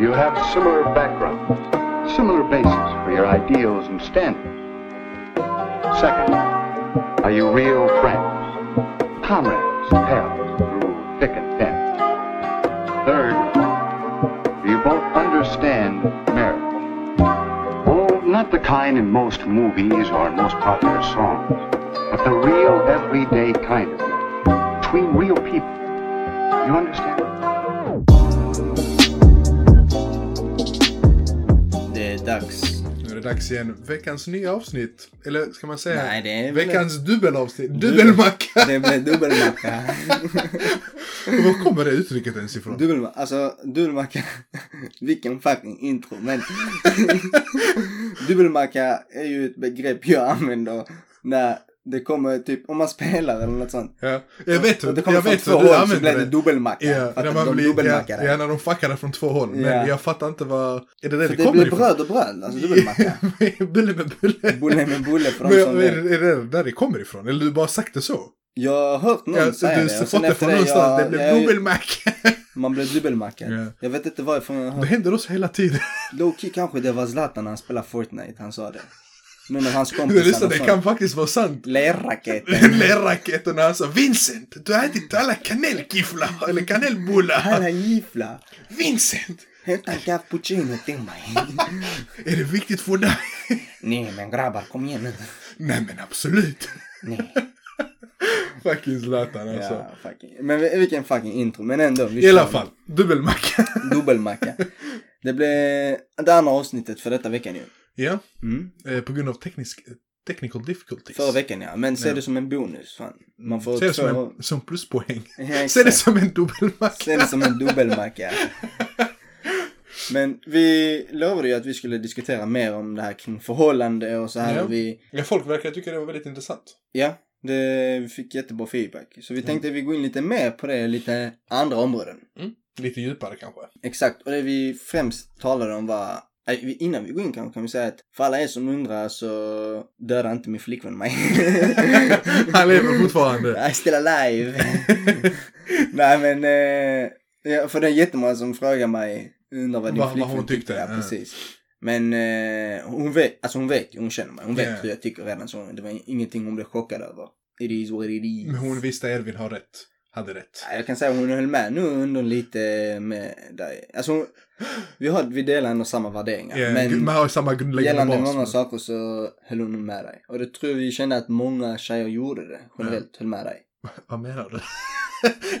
You have similar background, similar basis for your ideals and standards. Second, are you real friends, comrades, pals through thick and thin? Third, do you both understand marriage? Oh, not the kind in most movies or in most popular songs, but the real everyday kind of marriage between real people. You understand? Dags. Nu är det dags igen. Veckans nya avsnitt. Eller ska man säga Nej, det är väl- veckans dubbelavsnitt. Dubbelmacka. Det blir dubbelmacka. Var kommer det uttrycket ens ifrån? dubbelmacka. Alltså, dubbelmacka. Vilken fucking intro. Men dubbelmacka är ju ett begrepp jag använder när det kommer typ, om man spelar eller något sånt. Ja, jag vet, Och det kommer jag från vet två hur du håll så blir det det. dubbelmacka. Ja, när man de blir, ja, dubbelmackar ja, när de fuckar det från två håll. Men Ja. jag fattar inte vad... Är det det det det kommer blir ifrån? bröd och bröd, alltså dubbelmacka. bulle med bulle. Bulle med bulle för de som är, det- är det där det kommer ifrån? Eller du bara sagt det så? Jag har hört någon Ja, säga du det. har och sen fått det från någonstans. jag- det blev dubbelmacka. Man blev dubbelmackad. Ja. Jag vet inte varifrån jag har Det hört. händer oss hela tiden. Low-key kanske det var Zlatan när han spelade Fortnite, han sa det. Nu när hans kompisar lyssna, och det kan faktiskt vara sant. Lerraketen. Lerraketen när han sa Vincent, du har ätit alla kanelgifflar eller kanelbullar. Alla gifflar. Vincent, Hämta en cappuccino till mig. är det viktigt för dig? Nej men grabbar, kom igen nu. Nej men absolut. Nej. Fucking Zlatan alltså. Ja, fucking. Men vi- vilken fucking intro. Men ändå. I alla fall, dubbelmacka. Dubbelmacka. Det blev det andra avsnittet för detta veckan ju. Ja, Mm. eh, på grund av teknisk, technical difficulties. Förra veckan ja. Men se Ja. det som en bonus. Fan. Man får Se det två... som en som pluspoäng. Ja, Se det som en dubbelmacka. Se det som en dubbelmacka. Men vi lovade ju att vi skulle diskutera mer om det här kring förhållande och så här. Ja. Vi, Ja, folk verkar tycka det var väldigt intressant. ja, det, vi fick jättebra feedback. Så vi tänkte att vi går in lite mer på det, lite andra områden. Lite djupare kanske. Exakt, och det vi främst talade om var Innan vi går in kanske kan vi säga att för alla er som undrar så dödar inte min flickvän mig. Han lever fortfarande. I still alive. Nej men, eh, för det är jättemånga som frågar mig, undrar vad din Vad- vad flickvän hon tyckte. Ja, precis. Men eh, hon vet, alltså hon vet hon känner mig. Hon vet Ja. hur jag tycker redan så det var ingenting hon blev chockad över. It is what it is. Men hon visste Ervin har rätt. Hade rätt. Ja, Jag kan säga att hon höll med nu under lite med dig. Alltså hon, vi, har, vi delar ändå samma värderingar. Ja, men man har samma grundläggande gällande bas. många saker så höll hon med dig. Och det tror vi kände att många tjejer gjorde det. Generellt höll med dig. Vad menar du?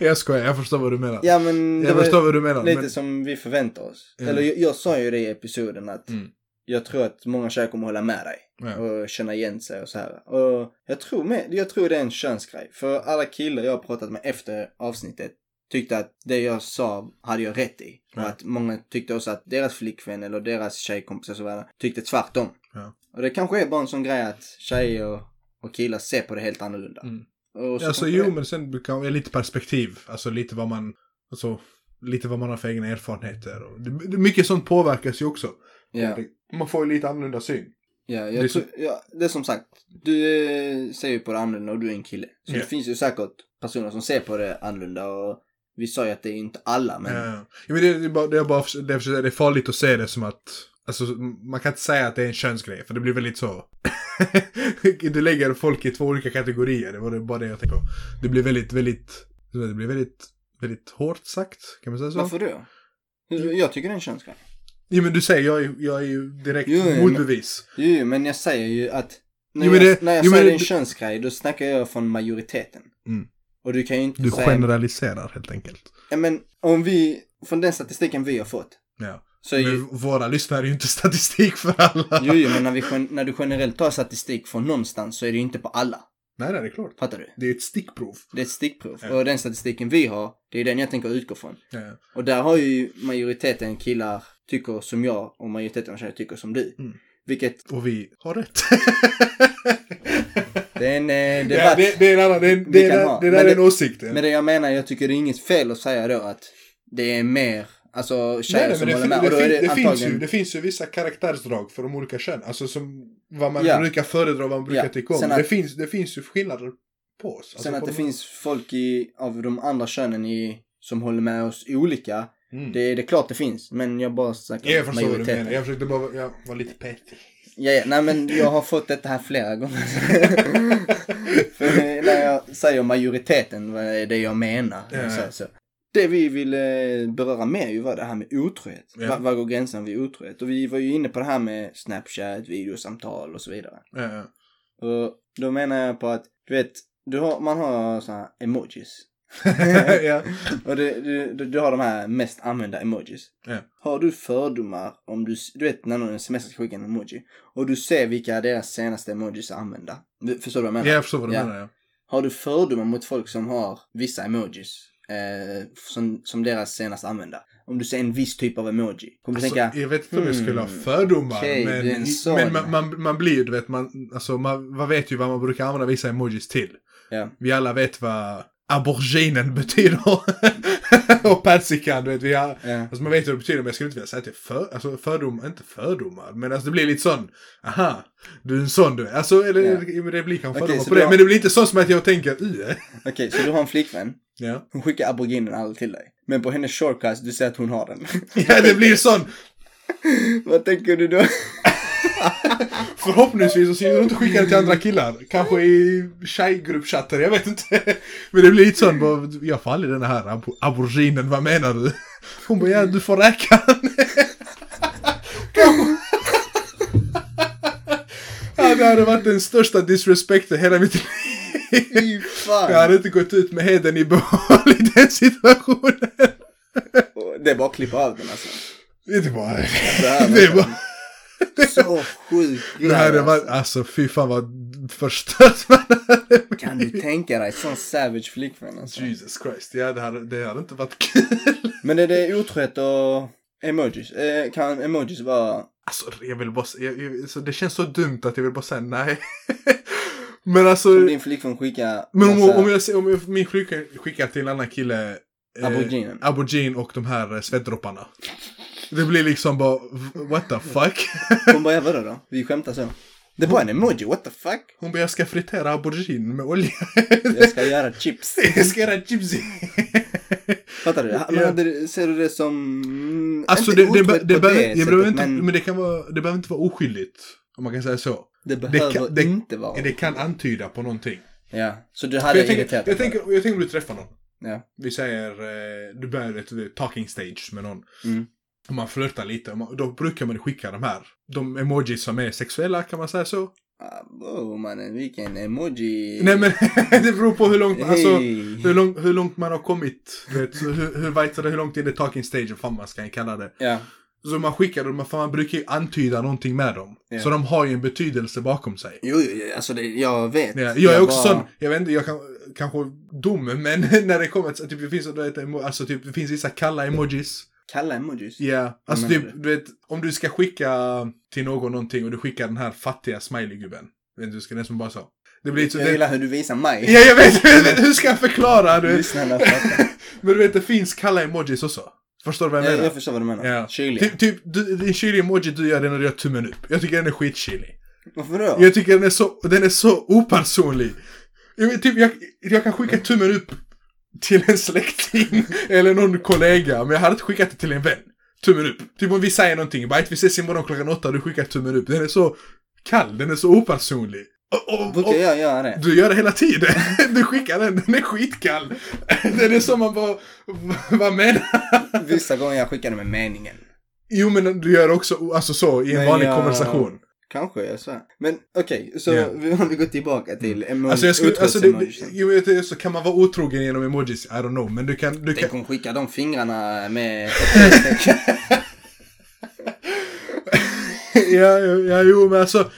jag skojar, jag förstår vad du menar. Ja men jag förstår vad du menar. lite men... som vi förväntar oss. Ja. Eller jag, jag sa ju det i episoden att Mm. Jag tror att många tjejer kommer hålla med dig. Ja. Och känna igen sig och så här. Och jag tror, med, jag tror det är en könsgrej. För alla killar jag har pratat med efter avsnittet tyckte att det jag sa hade jag rätt i. Ja. Och att många tyckte också att deras flickvän eller deras tjejkompisar så vidare tyckte tvärtom. Ja. Och det kanske är bara en sån grej att tjejer och killar ser på det helt annorlunda. Mm. Och så Alltså jo, det- men sen kan lite perspektiv. Alltså lite vad man, alltså lite vad man har för egna erfarenheter. Och det, det, mycket sånt påverkas ju också. Ja. Man får ju lite annorlunda syn. Ja, jag Det är tror, ja, det är som sagt. Du eh, ser ju på det annorlunda och du är en kille. Så Ja. det finns ju säkert personer som ser på det annorlunda och vi sa ju att det är inte alla men Ja. Ja, men det, det, är bara, det, är bara, det, är, det är farligt att se det som att Alltså man kan inte säga att det är en könsgrej för det blir väldigt så. du lägger folk i två olika kategorier. Det var bara det jag tänkte på. Det blir väldigt, väldigt, det blir väldigt, väldigt hårt sagt. Kan man säga så? varför då? Jag tycker det är en könsgrej. Jo men du säger jag är, jag är ju direkt Jo, men- motbevis. Jo, men jag säger ju att när Jo, men jag, det- när jag jo, men säger det är en könsgrej då snackar jag från majoriteten. Mm. Och du kan ju inte Du säga... generaliserar helt enkelt. Ja, men om vi, från den statistiken vi har fått. Ja. Så är ju, Men våra lyssnare är ju inte statistik för alla. jo, jo, men när, vi, när du generellt tar statistik från någonstans så är det ju inte på alla. Nej, nej, det är klart. Fattar du? Det är ett stickprov. Det är ett stickprov. Ja. Och den statistiken vi har, det är den jag tänker utgå från. Ja. Och där har ju majoriteten killar tycker som jag och majoriteten av tjejer tycker som du. Mm. Vilket, Och vi har rätt. det är en eh, ja, debatt. det, det är en annan, det, det, kan är- ha. det där är det- en åsikt. Men det jag menar, jag tycker det är inget fel att säga då att det är mer, alltså tjejer Nej, nej, som det, håller med. Och det, det, det, finns antagligen... ju, det finns ju vissa karaktärsdrag för de olika könen. Alltså som vad man Ja. brukar föredra, vad man brukar Ja, tycka om. sen det, att- finns, det finns ju skillnader på oss. Alltså Sen att på det de- finns folk i, av de andra könen i, som håller med oss olika. Mm. Det, det är klart det finns, men jag bara snackar Jag förstår vad du menar. Jag försökte bara jag var lite petig. Ja, ja, nej men jag har fått detta här flera gånger. För när jag säger majoriteten, vad är det jag menar? Ja. Så, så. Det vi ville beröra mer ju var det här med otrohet. Ja. Var, går gränsen vid otrohet? Och vi var ju inne på det här med Snapchat, videosamtal och så vidare. Ja. Och då menar jag på att, du vet, du har, man har såna här emojis. ja. Och du, du, du, du har de här mest använda emojis. Ja. Har du fördomar om du, du vet när någon smsar ska skicka en emoji och du ser vilka deras senaste emojis är använda. Du- Förstår du vad jag menar? Ja, jag förstår vad du Ja. menar. Ja. Har du fördomar mot folk som har vissa emojis eh, som, som deras senast använda? Om du ser en viss typ av emoji. Kommer du Alltså, tänka, jag vet inte om jag skulle ha hmm, fördomar. okej, men det men man, man, man blir ju, du vet, man, alltså, man, man vet ju vad man brukar använda vissa emojis till. ja, Vi alla vet vad aboriginen betyder. och persikan, du vet. Vi har, ja. alltså, man vet vad det betyder, men jag skulle inte vilja säga att det är för, alltså, fördomar, inte fördomar. Men alltså, det blir lite sån, aha, du är en sån du är. Alltså, eller men det blir kanske fördomar så på det. har- Men det blir inte så som att jag tänker. Okej, så du har en flickvän. Ja. Hon skickar aboriginen aldrig till dig. Men på hennes shortcast, du säger att hon har den. ja, det blir sån. Vad tänker du då? Förhoppningsvis så ser du inte skicka det till andra killar. Kanske i tjejgruppchattar, jag vet inte. Men det blir lite sån, bara, jag får aldrig den här ab- aboriginen, vad menar du? Hon bara, ja du får. Kanske. ja, det hade varit den största disrespekten i hela mitt liv. Jag hade inte gått ut med heden i behåll i den situationen. Det är bara att klippa av den alltså. Det är bara... Det är bara... så sjukt Det här är alltså. alltså fy fan vad förstört man hade Kan du tänka dig sån savage flickvän alltså. Jesus Christ, ja det hade, det hade inte varit kul. Men är det otrohet och emojis? Eh, kan emojis vara... Alltså jag vill bara jag, jag, så det känns så dumt att jag vill bara säga nej. men alltså, Om din flickvän skickar men om, massa om, jag, om jag, min flicka skickar till en annan kille eh, Aboriginen. Aborigin och de här eh, svettdropparna. Det blir liksom bara, what the fuck? Hon bara, ja, vadå då? Vi skämtar så. Det bara en emoji, what the fuck? Hon bara, jag ska fritera aborigin med olja. Jag ska göra chips. jag ska göra chips. Fattar du? Men hade ser du det som... Alltså inte det, det, det, på behöver, det sättet, inte, men men det kan vara, det behöver inte vara oskyldigt. Om man kan säga så. det behöver kan- det- inte vara. Det kan antyda på någonting. Ja, så du hade jag, tänker, irriterat jag, tänker, jag tänker om du träffar någon. det. Ja. Vi säger, eh, du börjar ett talking stage med någon. Mm. Och man flörtar lite. Då brukar man skicka de här. De emojis som är sexuella, kan man säga så? Wow, mannen, vilken emoji. Nej men det beror på hur långt, man- alltså, hur, lång, hur långt man har kommit. Vet, hur, hur, vet hur långt in i talking stage, fan man ska kalla det. Ja. Så man skickar dem, för man brukar ju antyda någonting med dem. Ja. Så de har ju en betydelse bakom sig. Jo, alltså det, jag vet. Ja, jag är också bara- sån, jag vet inte, jag kan, kanske dum, men när det kommer typ, det finns, alltså, typ, det finns vissa kalla emojis. Kalla emojis? Ja, alltså menar typ, du vet, om du ska skicka till någon någonting och du skickar den här fattiga smileygubben. Vet du, ska nästan bara så. Det blir så, Jag det, gillar hur du visar mig. ja, jag vet, jag vet, hur ska jag förklara? Du fattar. Men du vet, det finns kalla emojis också. Förstår du vad jag menar? jag förstår vad du menar. Ja. Kyliga. Typ, typ du, din kylig emoji du gör den när du gör tummen upp. Jag tycker den är skitkylig. Varför då? Jag tycker den är så, den är så opersonlig. Jag, typ, jag, jag kan skicka tummen upp till en släkting eller någon kollega, men jag hade inte skickat det till en vän. Tummen upp. Typ om vi säger någonting, bara vi ses imorgon klockan åtta du skickar tummen upp. Den är så kall, den är så opersonlig. Och, och, Brukar jag göra det? du gör det hela tiden. Du skickar den, den är skitkall. Den är som man bara, vad menar Vissa gånger jag skickar det med meningen. Jo men du gör också alltså så i en Men vanlig jag- konversation. Kanske, jag svär. Men okej, så Ja. vi om vi går tillbaka till emo- Alltså, jag skulle, alltså det, jag vet, så kan man vara otrogen genom emojis? I don't know. Men du kan... Du kan Tänk om skicka de fingrarna med ja, ja, jo men alltså.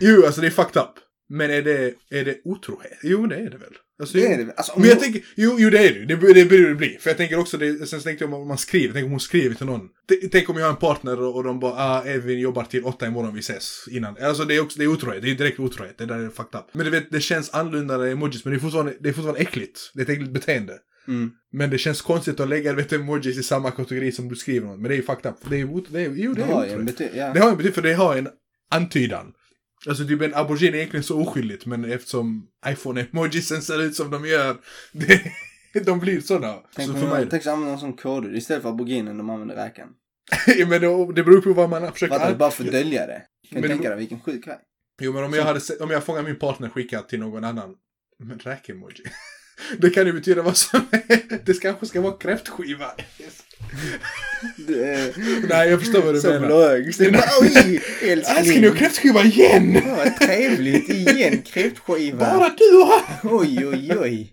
Jo, alltså det är fucked up. Men är det, är det otrohet? Jo, det är det väl. Alltså, Det är det. Alltså, Men jag tänker, jo, jo det är det ju. det. Det borde det bli. För jag tänker också, det, sen tänkte jag om man skriver, tänk om hon skriver till någon. Tänk om jag har en partner och, de bara, ah, Edvin jobbar till åtta imorgon, vi ses innan. Alltså det är också, det är otrohet, det är direkt otrohet, det där är fucked up. Men du vet, det känns annorlunda än emojis, men det är fortfarande, det är fortfarande äckligt. Det är ett äckligt beteende. Mm. Men det känns konstigt att lägga vet, emojis i samma kategori som du skriver något. Men det är ju fucked up. Det är, det är, jo, det Det är bety- ja. Det har en betydelse, för det har en antydan. Alltså typ en aubergine är egentligen så oskyldigt, men eftersom iPhone-emojisen ser ut som de gör, det, de blir sådana. Tänk Så om jag tänk så använder en sån kodord istället för aboginen de använder räkan. men det, det beror på vad man försöker... Fattar du? Bara för att dölja det. Kan Men du det- tänka dig vilken sjuk grej? Jo men om jag hade om jag fångar min partner skickat till någon annan. Men räk-emoji. Det kan ju betyda vad som helst. Det kanske ska vara kräftskiva. Nej jag förstår vad du Så menar. är bara, Oj, Älskling, älskling. kräftskiva igen! Vad trevligt. Igen kräftskiva. Bara du har! Oj, oj, oj.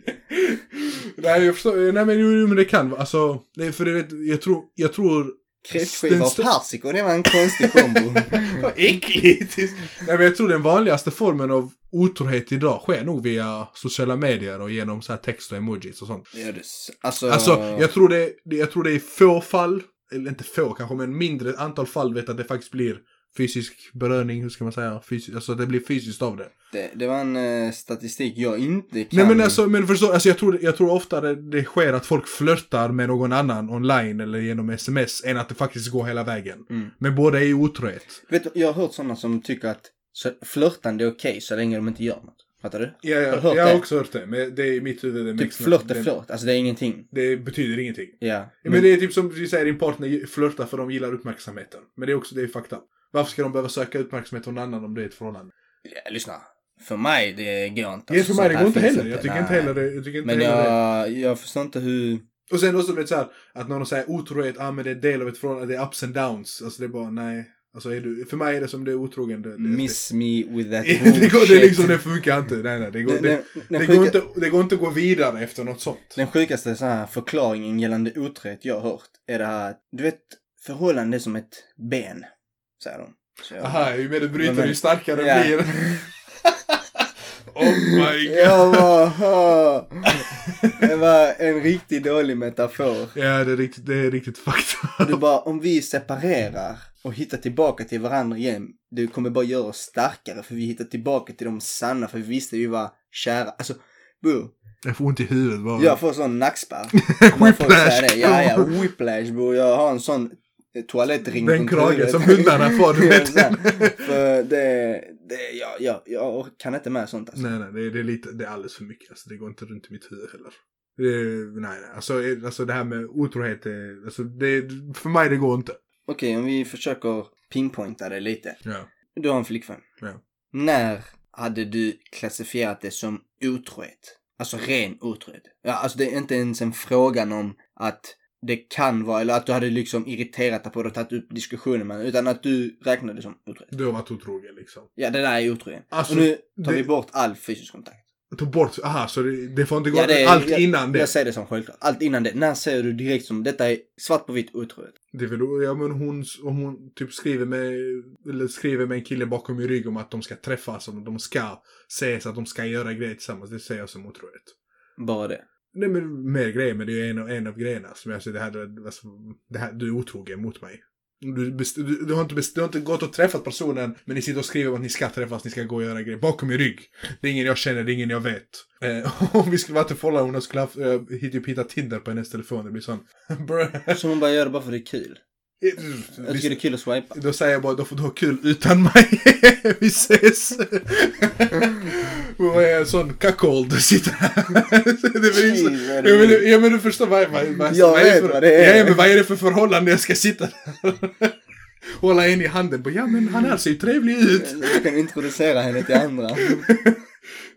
Nej jag förstår, nej men, men det kan vara, alltså. Är för det, jag tror, jag tror Kräftskiva och persika, det var en konstig kombo. Vad äckligt! Nej men jag tror den vanligaste formen av otrohet idag sker nog via sociala medier och genom så här text och emojis och sånt. Ja, det, alltså, Alltså jag tror det, det, jag tror det är få fall, eller inte få kanske, men mindre antal fall vet att det faktiskt blir fysisk beröring, hur ska man säga? Fysisk, alltså det blir fysiskt av det. det, det var en eh, statistik jag inte kan. Nej men alltså, men förstå, alltså jag tror, jag tror ofta det, det sker att folk flörtar med någon annan online eller genom sms än att det faktiskt går hela vägen. Mm. Men båda är ju otrohet. Vet du, jag har hört sådana som tycker att så, flörtande är okej så länge de inte gör något. Fattar du? Ja, Har ja, du hört jag har också hört det, men det är i mitt huvud. Det Typ flört är flört, alltså det är ingenting. Det betyder ingenting. Ja. Men det är typ som vi säger, din partner flörtar för de gillar uppmärksamheten. Men det är också, det är fakta. Varför ska de behöva söka uppmärksamhet från någon annan om det är ett förhållande? ja, lyssna. För mig, det går inte. Ja, Alltså, för mig det går inte heller. Jag tycker inte heller det. Jag tycker inte Men heller det. jag, jag förstår inte hur... Och sen också vet så här, att de säger otrohet, ah men det är del av ett förhållande, det är ups and downs. Alltså det är bara, nej. Alltså är du, för mig är det som det är otrogen. Det, det, Miss me with that det, det, går, det, liksom, det funkar inte. Nej, nej. Det går, Den- det, den- det, sjuka- går inte, det går inte att gå vidare efter något sånt. Den sjukaste så här förklaringen gällande otrohet jag har hört är det här, du vet, förhållande är som ett ben, säger de. Så jag- Aha, ju mer du bryter Men- ju starkare Ja. blir oh my god. Jag bara, det var en riktigt dålig metafor. Ja, det är riktigt, det är riktigt fakta. Du bara, om vi separerar och hittar tillbaka till varandra igen, det kommer bara göra oss starkare för vi hittar tillbaka till de sanna för vi visste vi var kära. Alltså, bror, Jag får ont i huvudet bara. jag får sån nackspärr. Säger det. Whiplash. Ja, ja, whiplash bror. Jag har en sån toalettring Den kragen som hundarna får, du vet. För det, det jag, jag, jag kan inte med sånt alltså. Nej, nej, det är, det är lite, det är alldeles för mycket. Alltså, det går inte runt i mitt huvud heller. Det nej, nej. Alltså, alltså det här med otrohet, alltså, det, för mig det går inte. Okej, om vi försöker pinpointa det lite. Ja. Du har en flickvän. Ja. När hade du klassifierat det som otrohet? Alltså ren otrohet. Ja, alltså det är inte ens en frågan om att det kan vara, eller att du hade liksom irriterat dig på det och tagit upp diskussionen med utan att du räknade som otrohet. Du har varit otrogen liksom. Ja, det där är otrohet. Alltså, och nu tar det- vi bort all fysisk kontakt. Ta bort, aha, så det, det får inte gå Ja, är- allt jag, innan det. Jag säger det som självklart. Allt innan det. När säger du direkt som detta är svart på vitt otrohet? Det är väl, ja men hon, om hon typ skriver med, eller skriver med en kille bakom i rygg om att de ska träffas, om de ska ses, att de ska göra grejer tillsammans, det ser jag som otrohet. Bara det. Nej men mer grejer, men det är en, av- en av grejerna som jag säger, det här, alltså, det här, du är otrogen mot mig. Du, best- du, du, har inte, best- du har inte gått och träffat personen, men ni sitter och skriver om att ni ska träffas, ni ska gå och göra grejer bakom min rygg. Det är ingen jag känner, det är ingen jag vet. Eh, om vi skulle varit i förhållande hon skulle haft, eh, hittat typ hitta Tinder på hennes telefon, det blir sån... Som hon bara gör det bara för det är kul. Jag tycker det är kul att swipa. Då säger jag bara, då får du ha kul utan mig. Vi ses. Jag är en sån cuckold sitter här. Vad Ja men, är. du- ja men du förstår vad, vad, vad, Jag vad, är vet för, vad det är. Ja, men vad är det för förhållande jag ska sitta där? Hålla en i handen på, ja men han här ser ju trevlig ut. Du kan introducera henne till andra.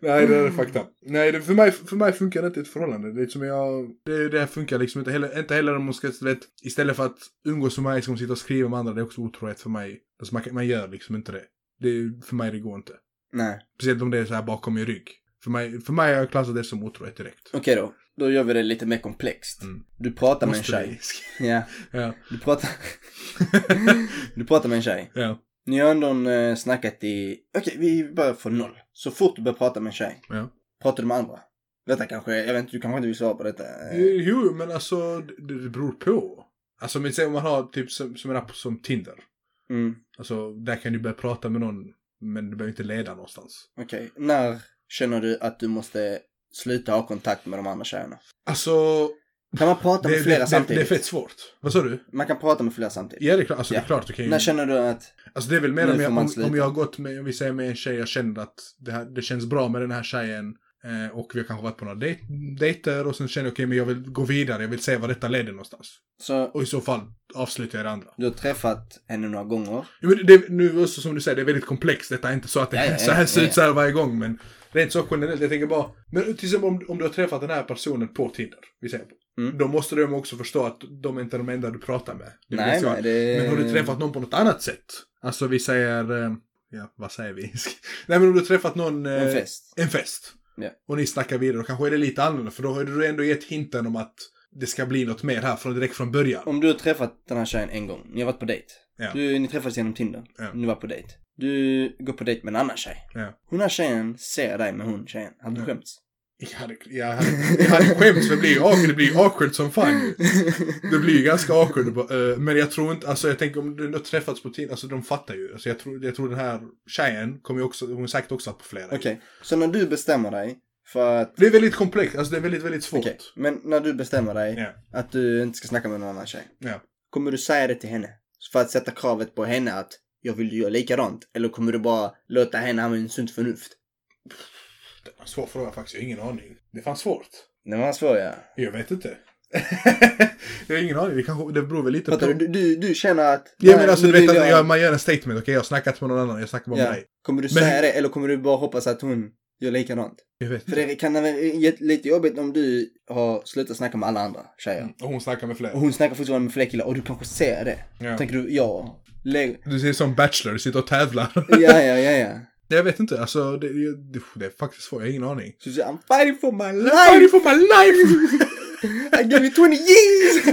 Nej det är fakta. Nej det, för, mig, för mig funkar det inte ett förhållande. Det är som jag, det, det funkar liksom inte heller, inte heller om man ska, vet, istället för att umgås med mig ska man sitta och skriva med andra, det är också otrohet för mig. Alltså man, man gör liksom inte det. det. För mig det går inte. Nej. Speciellt om det är så här bakom i rygg. För mig, för mig har jag klassat det som otrohet direkt. Okej då. Då gör vi det lite mer komplext. Mm. Du pratar med en Måste tjej. Ja. Ja. Du pratar... du pratar med en tjej. Ja. Ni har ändå eh, snackat i... Okej, vi börjar från noll. Så fort du börjar prata med en tjej. Ja. Pratar du med andra? Detta kanske, jag vet inte, du kanske inte vill svara på detta. Eh, Jo, men alltså det, det beror på. Alltså men om man har typ som, som en app som Tinder. Mm, Alltså där kan du börja prata med någon, men det behöver inte leda någonstans. okej. När känner du att du måste sluta ha kontakt med de andra tjejerna? Alltså, Kan man prata det, med flera det, det, samtidigt? det är fett svårt. Vad sa du? Man kan prata med flera samtidigt. Ja, det är klart. Alltså, Ja. det är klart du kan ju... När känner du att... Alltså det är väl mer om jag, om, om jag har gått med, om vi säger med en tjej jag känner att det, här, det känns bra med den här tjejen. Eh, och vi har kanske varit på några dej- dejter och sen känner jag okej men jag vill gå vidare, jag vill se vad detta leder någonstans. Så Och i så fall avslutar jag det andra. du har träffat henne några gånger. Jo, men det, nu också som du säger, det är väldigt komplext. Detta är inte så att det Ja, ja, så här ser ut så här varje gång. Men rent så generellt, jag tänker bara. Men till exempel om, om du har träffat den här personen på Tinder. Vi säger på. Mm. Då måste de också förstå att de är inte de enda du pratar med. Nej, nej, det- Men har du träffat någon på något annat sätt? Alltså vi säger, eh, ja vad säger vi? nej men om du träffat någon... eh, En fest. En fest. Ja. Och ni snackar vidare, då kanske är det lite annorlunda. För då har du ändå gett hinten om att det ska bli något mer här från direkt från början. Om du har träffat den här tjejen en gång, ni har varit på dejt. Ja. Du, ni träffades genom Tinder. Ja. Ni var på dejt. Du går på dejt med en annan tjej. Ja. Hon här tjejen ser dig med hon tjejen. Hade du Ja. skämts? Jag hade, jag hade, jag hade skämts för det blir awkward, det blir awkward som fan. Det blir ju ganska awkward. eh, Men jag tror inte, alltså jag tänker om du har träffats på Tinder, alltså de fattar ju. Alltså jag tror, jag tror den här tjejen kommer ju också, hon har säkert också på flera. Okej, så när du bestämmer dig för att... Det är väldigt komplext, alltså det är väldigt, väldigt svårt. Okej, men när du bestämmer dig Ja. att du inte ska snacka med någon annan tjej. Ja. Kommer du säga det till henne? För att sätta kravet på henne att jag vill göra likadant? Eller kommer du bara låta henne använda sunt förnuft? Det var en svår fråga faktiskt, jag har ingen aning. Det fanns svårt. Det var svårt ja. Jag vet inte. jag har ingen aning, det, kanske, det beror väl lite Fattar på. du? Du, du känner att... Ja men alltså du vet att jag, man gör en statement, okej jag har snackat med någon annan, jag snackar bara Ja. med dig. Kommer du Men- säga det eller kommer du bara hoppas att hon gör likadant? Jag vet För inte. det kan vara lite jobbigt om du har slutat snacka med alla andra tjejer. Och hon snackar med Och fler. hon snackar fortfarande med fler killar och du kanske ser det. Ja. Tänker du, ja. Lägg... Du ser som Bachelor, du sitter och tävlar. Ja, ja, ja, ja. Jag vet inte, alltså det, det, det är faktiskt svårt, jag har ingen aning. Så säger I'm fighting for my Fighting life! for my life! I give you 20 years!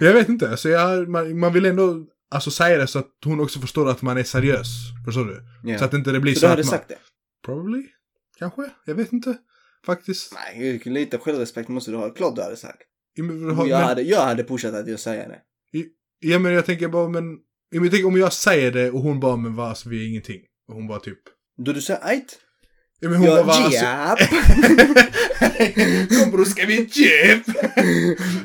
jag vet inte, alltså jag, man, man vill ändå alltså, säga det så att hon också förstår att man är seriös. Förstår du? Ja. Så att inte det blir Så så, du hade man... sagt det? Probably? Kanske? Jag vet inte. Faktiskt. Nej, lite självrespekt måste du ha. Klart du hade sagt. Ja, men, Jag men, hade, jag hade pushat att jag säger det. ja, men jag tänker bara, men... men Jag tänker om jag säger det och hon bara, men vad, alltså, vi är ingenting. Och hon bara typ... Då du säger ajt. Ja, men hon bara, Ja, va, alltså. Kom bror, ska vi jepp?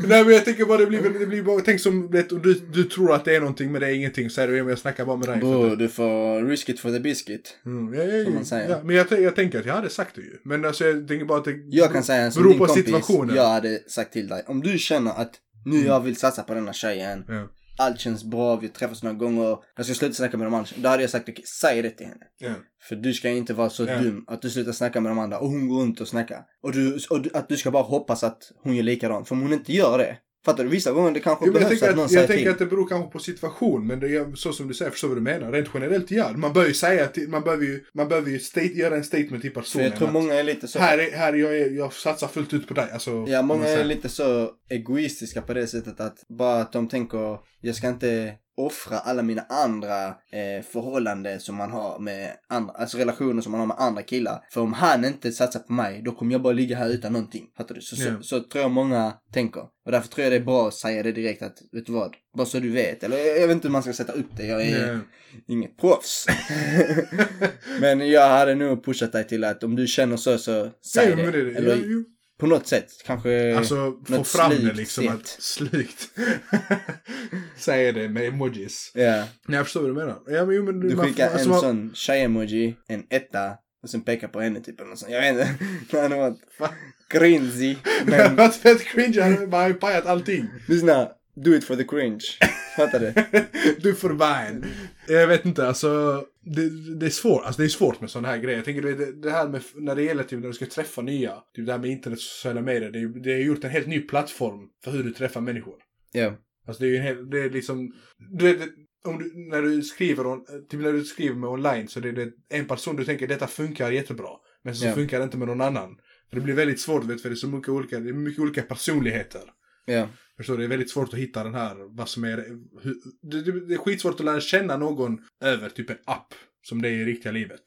Nej men jag tänker bara, det blir, det blir bara, tänk som, vet, om du, du tror att det är någonting men det är ingenting. Så är det, jag snackar bara med dig. Bror, du får risk it for the biscuit. Mm, ja, ja, som man säger. ja, men jag, jag tänker att jag hade sagt det ju. Men alltså jag tänker bara att det Jag kan säga beror på kompis, situationen. jag hade sagt till dig. Om du känner att nu jag vill satsa på denna tjejen. Ja. Allt känns bra, vi träffas några gånger. Jag ska sluta snacka med de andra. Då hade jag sagt okej, säg det till henne. Ja. För du ska inte vara så Ja. dum att du slutar snacka med de andra och hon går runt och snackar. Och, du, och du, att du ska bara hoppas att hon gör likadant. För om hon inte gör det. Fattar du? Vissa gånger det kanske Jo, jag behövs tänker, att någon att, säger jag tänker till. att det beror kanske på situation, men det är så som du säger, förstår vad du menar. Rent generellt, ja. Man bör ju säga till, man behöver ju, man behöver ju state, göra en statement till För personen. jag tror att många är lite så. Här, är, här är jag, jag satsar fullt ut på dig. Alltså, Ja, många är lite så egoistiska på det sättet att bara att de tänker jag ska inte offra alla mina andra eh, förhållanden som man har med andra, alltså relationer som man har med andra killar. För om han inte satsar på mig, då kommer jag bara ligga här utan någonting. Fattar du? Så, Ja. så, så tror jag många tänker. Och därför tror jag det är bra att säga det direkt att, vet du vad? Bara så du vet. Eller jag, vet inte hur man ska sätta upp det. Jag är Ja. inget proffs. Men jag hade nog pushat dig till att om du känner så, så säg Ja, det. det, Eller. På något sätt. Kanske Alltså få fram det liksom. sätt. Att, slykt. Säger det med emojis. Ja, jag förstår vad du menar. Ja, men, jo, men, du skickar alltså, en man- sån tjej-emoji, en etta och sen pekar på henne typ eller något sånt. Jag vet inte. Det hade varit Va? cringy. Det hade Men varit fett cringe, han hade bara pajat allting. lyssna, do it for the cringe. Fattar du? du får vine. Jag vet inte, alltså. Det, det är svårt, alltså det är svårt med sådana här grejer. Jag tänker du det, det här med, när det gäller typ när du ska träffa nya, typ det här med internet och sociala medier, det, det har gjort en helt ny plattform för hur du träffar människor. Ja. Alltså det är ju en hel, det är liksom, du vet, om du, när du skriver, on, typ när du skriver med online så det är det en person du tänker detta funkar jättebra. Men så Ja. funkar det inte med någon annan. För det blir väldigt svårt, vet, för det är så mycket olika, det är mycket olika personligheter. Ja. Förstår du? Det är väldigt svårt att hitta den här, vad som är, det, det, det är skitsvårt att lära känna någon över typ en app. Som det är i riktiga livet.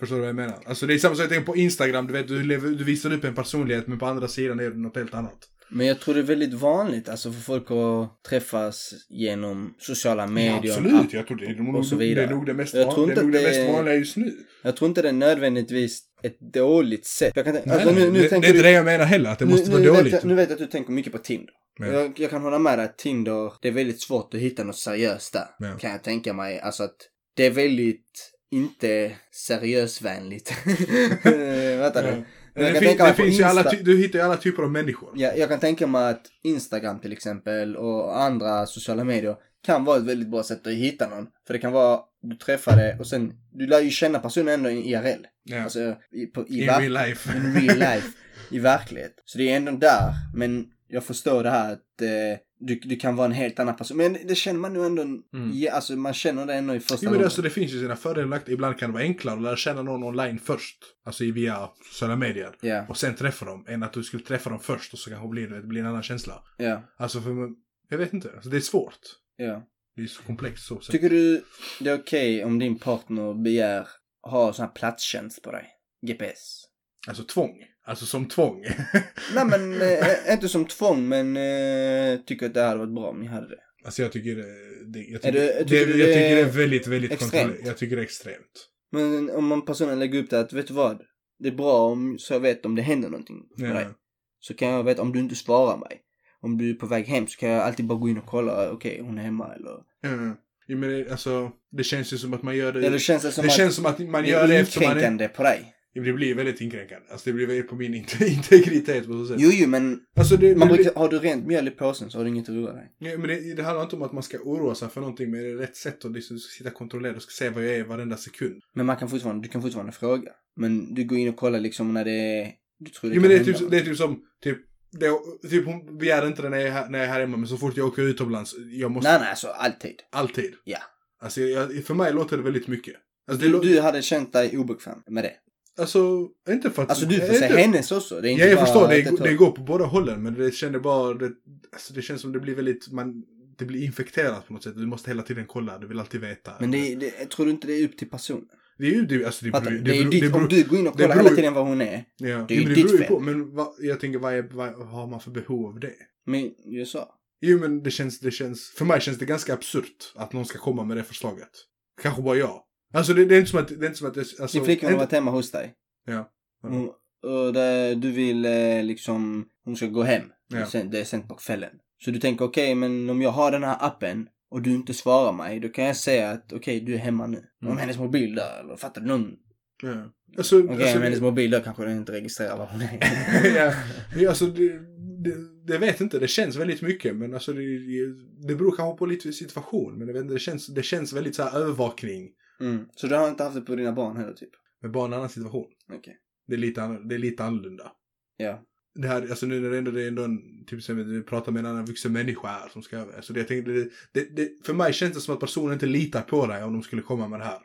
Förstår du vad jag menar? Alltså det är samma sak, jag tänker på Instagram, du vet, du, lever, du visar upp en personlighet men på andra sidan är det något helt annat. Men jag tror det är väldigt vanligt alltså för folk att träffas genom sociala medier. ja, absolut, jag tror det är, nog- och så det vidare. är nog det mest, Jag tror det är inte nog det det- mest vanliga just nu. Jag tror inte det är nödvändigtvis ett dåligt sätt. Jag kan Nej, alltså, nu, nu det, det är inte det jag menar heller, att det måste nu, vara nu dåligt. Vet jag, nu vet jag att du tänker mycket på Tinder. Ja. Jag, jag kan hålla med dig att Tinder, det är väldigt svårt att hitta något seriöst där. Ja. Kan jag tänka mig. Alltså att det är väldigt inte seriösvänligt. Vänta nu. Det, fin, det finns alla, du hittar ju alla typer av människor. Ja, jag kan tänka mig att Instagram till exempel och andra sociala medier kan vara ett väldigt bra sätt att hitta någon. För det kan vara, du träffar det och sen, du lär ju känna personen ändå i IRL. Ja. Alltså i, på, i, In real life. in real life. I verklighet. Så det är ändå där. Men jag förstår det här att eh, du, du kan vara en helt annan person. Men det känner man nu ändå, ja, alltså man känner det ändå i första Mm. Jo, men alltså, det finns ju sina fördelar och nackdelar. Ibland kan det vara enklare att lära känna någon online först. Alltså via sociala medier. Ja, Och sen träffa dem. Än att du skulle träffa dem först och så kanske blir det, blir en annan känsla. ja, Alltså för jag vet inte. Alltså, det är svårt. ja. Det är så komplext så. Tycker du det är okej om din partner begär ha sån här platstjänst på dig? GPS? Alltså tvång. Alltså som tvång. Nej men, eh, inte som tvång men eh, tycker att det hade varit bra om ni hade det. alltså jag tycker det, det, jag Är tycker, det- det, tycker du jag det tycker det är väldigt, väldigt kontrollerat. Jag tycker det är extremt. Men om man personen lägger upp det att, vet du vad? Det är bra om, så jag vet om det händer någonting med Ja. dig. Så kan jag veta om du inte svarar mig. Om du är på väg hem så kan jag alltid bara gå in och kolla, okej hon är hemma eller... Ja. Ja, men det, alltså, det känns ju som att man gör det... Eller känns det som det att känns som att man det gör det eftersom man är... på dig? Det blir väldigt inkränkande. Alltså det blir väldigt på min inte- integritet på så sätt. Jo, jo, men Alltså det, man det, brukar, har du rent mjöl i påsen så har du inget att oroa dig. ja, men det, det handlar inte om att man ska oroa sig för någonting, men det är rätt sätt att liksom sitta kontrollerad och ska se vad jag är varenda sekund. Men man kan fortfarande, du kan fortfarande fråga. Men du går in och kollar liksom när det är, du tror det Jo men det är, typ, det är typ som, typ, det, typ hon begär inte det när jag, är här, när jag är här hemma, men så fort jag åker utomlands, jag måste, Nej, nej, alltså alltid. alltid. Ja. Alltså jag, för mig låter det väldigt mycket. Alltså, Du, du hade känt dig obekväm med det. Alltså inte för att... Alltså du får inte, hennes också. Det är inte Ja, jag bara förstår. Det, det går på båda hållen. Men det känner bara... Det, alltså det känns som det blir väldigt... Man, det blir infekterat på något sätt. Du måste hela tiden kolla. Du vill alltid veta. Men det, det, tror du inte det är upp till personen? det är ju... Det, alltså det, beror-? Det ju beror- det beror- om du går in och det kollar hela tiden vad hon är. Ja, det är ju ditt fel. på. Men vad, jag tänker, vad, är, vad har man för behov av det? Men jag sa. Jo, men det känns, det känns... För mig känns det ganska absurt att någon ska komma med det förslaget. Kanske bara jag. Alltså det, det är inte som att... Det är inte som att det, alltså, Din flickvän har varit hemma hos dig. Ja. Hon, och det, du vill eh, liksom, hon ska gå hem. Ja. Sen, det är sent på kvällen. Så du tänker okej, men om jag har den här appen och du inte svarar mig, då kan jag säga att okej, du är hemma nu. Mm. Om hennes mobil där, eller fattar du? Någon... Ja. Alltså, Okej, alltså, om hennes mobil där kanske den inte registrerar vad hon är. ja, ja, alltså det, det, det vet inte, det känns väldigt mycket men alltså det, det beror kanske på lite situation men jag vet inte, det känns, det känns väldigt så här övervakning Mm. Så du har inte haft det på dina barn heller typ? med bara en annan situation. Okej. Det är lite, annorlunda- det är lite annorlunda. Ja. Det här, alltså nu när det ändå det är ändå en, typ som du pratar med en annan vuxen människa här som ska över. Så det, jag tänkte, det, det, det, för mig känns det som att personen inte litar på dig om de skulle komma med det här.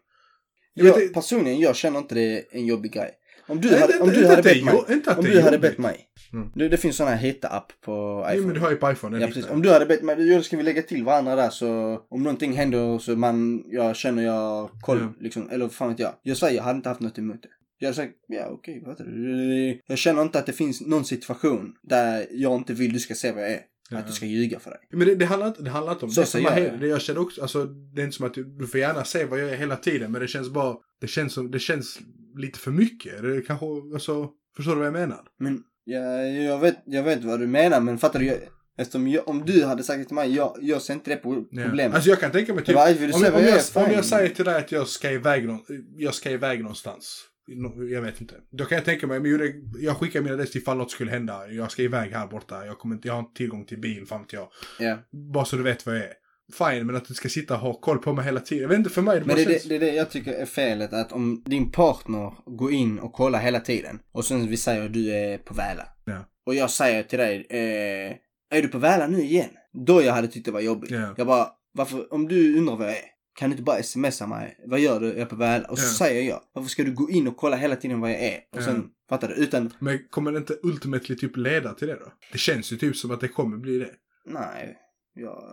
Jag Jag, vet- personligen, jag känner inte det är en jobbig grej. Om du Nej, hade, det- om inte du hade det bett mig, jo- om det du hade bett mig. Mm. Det, det finns sån här hitta-app på Jo iPhone. men du har ju på iPhone. Ja precis. Om du hade bett mig, då ska vi lägga till varandra där så om någonting händer så man, jag känner jag koll Ja. liksom, eller fan vet jag. Jag säger, jag hade inte haft något emot det. Jag hade sagt, ja okej, det? Jag känner inte att det finns någon situation där jag inte vill du ska se vad jag är. Ja. Att du ska ljuga för dig. Men det, det, handlar inte, det handlar inte om Så det. Samma jag, det jag känner också, alltså det är inte som att du, du får gärna se vad jag är hela tiden men det känns bara, det känns som, det känns lite för mycket. Det kanske, alltså, förstår du vad jag menar? Men jag, jag, vet, jag vet vad du menar men fattar du? Jag, eftersom jag, om du hade sagt det till mig, jag, jag ser inte det på Ja. problemet. Alltså jag kan tänka mig typ, du om, jag- om, jag om jag säger till dig att jag ska iväg, någon, jag ska iväg någonstans. Nå- Jag vet inte. Då kan jag tänka mig, men jag skickar mina adress ifall något skulle hända. Jag ska iväg här borta. Jag, kommer inte, jag har inte tillgång till bil, fan vet jag. ja. Bara så du vet vad jag är. Fine, men att du ska sitta och ha koll på mig hela tiden. Jag vet inte, för mig det Men det, känns... det, det är det jag tycker är felet att om din partner går in och kollar hela tiden och sen vi säger att du är på Väla. Ja. Och jag säger till dig, eh, är du på Väla nu igen? Då jag hade tyckt det var jobbigt. Ja. Jag bara, varför, om du undrar vad jag är, kan du inte bara smsa mig? Vad gör du? Jag är på Väla. Och så Ja. säger jag, varför ska du gå in och kolla hela tiden vad jag är? Och sen, fattar du? Utan, Men kommer det inte ultimately typ leda till det då? Det känns ju typ som att det kommer bli det. nej. Jag,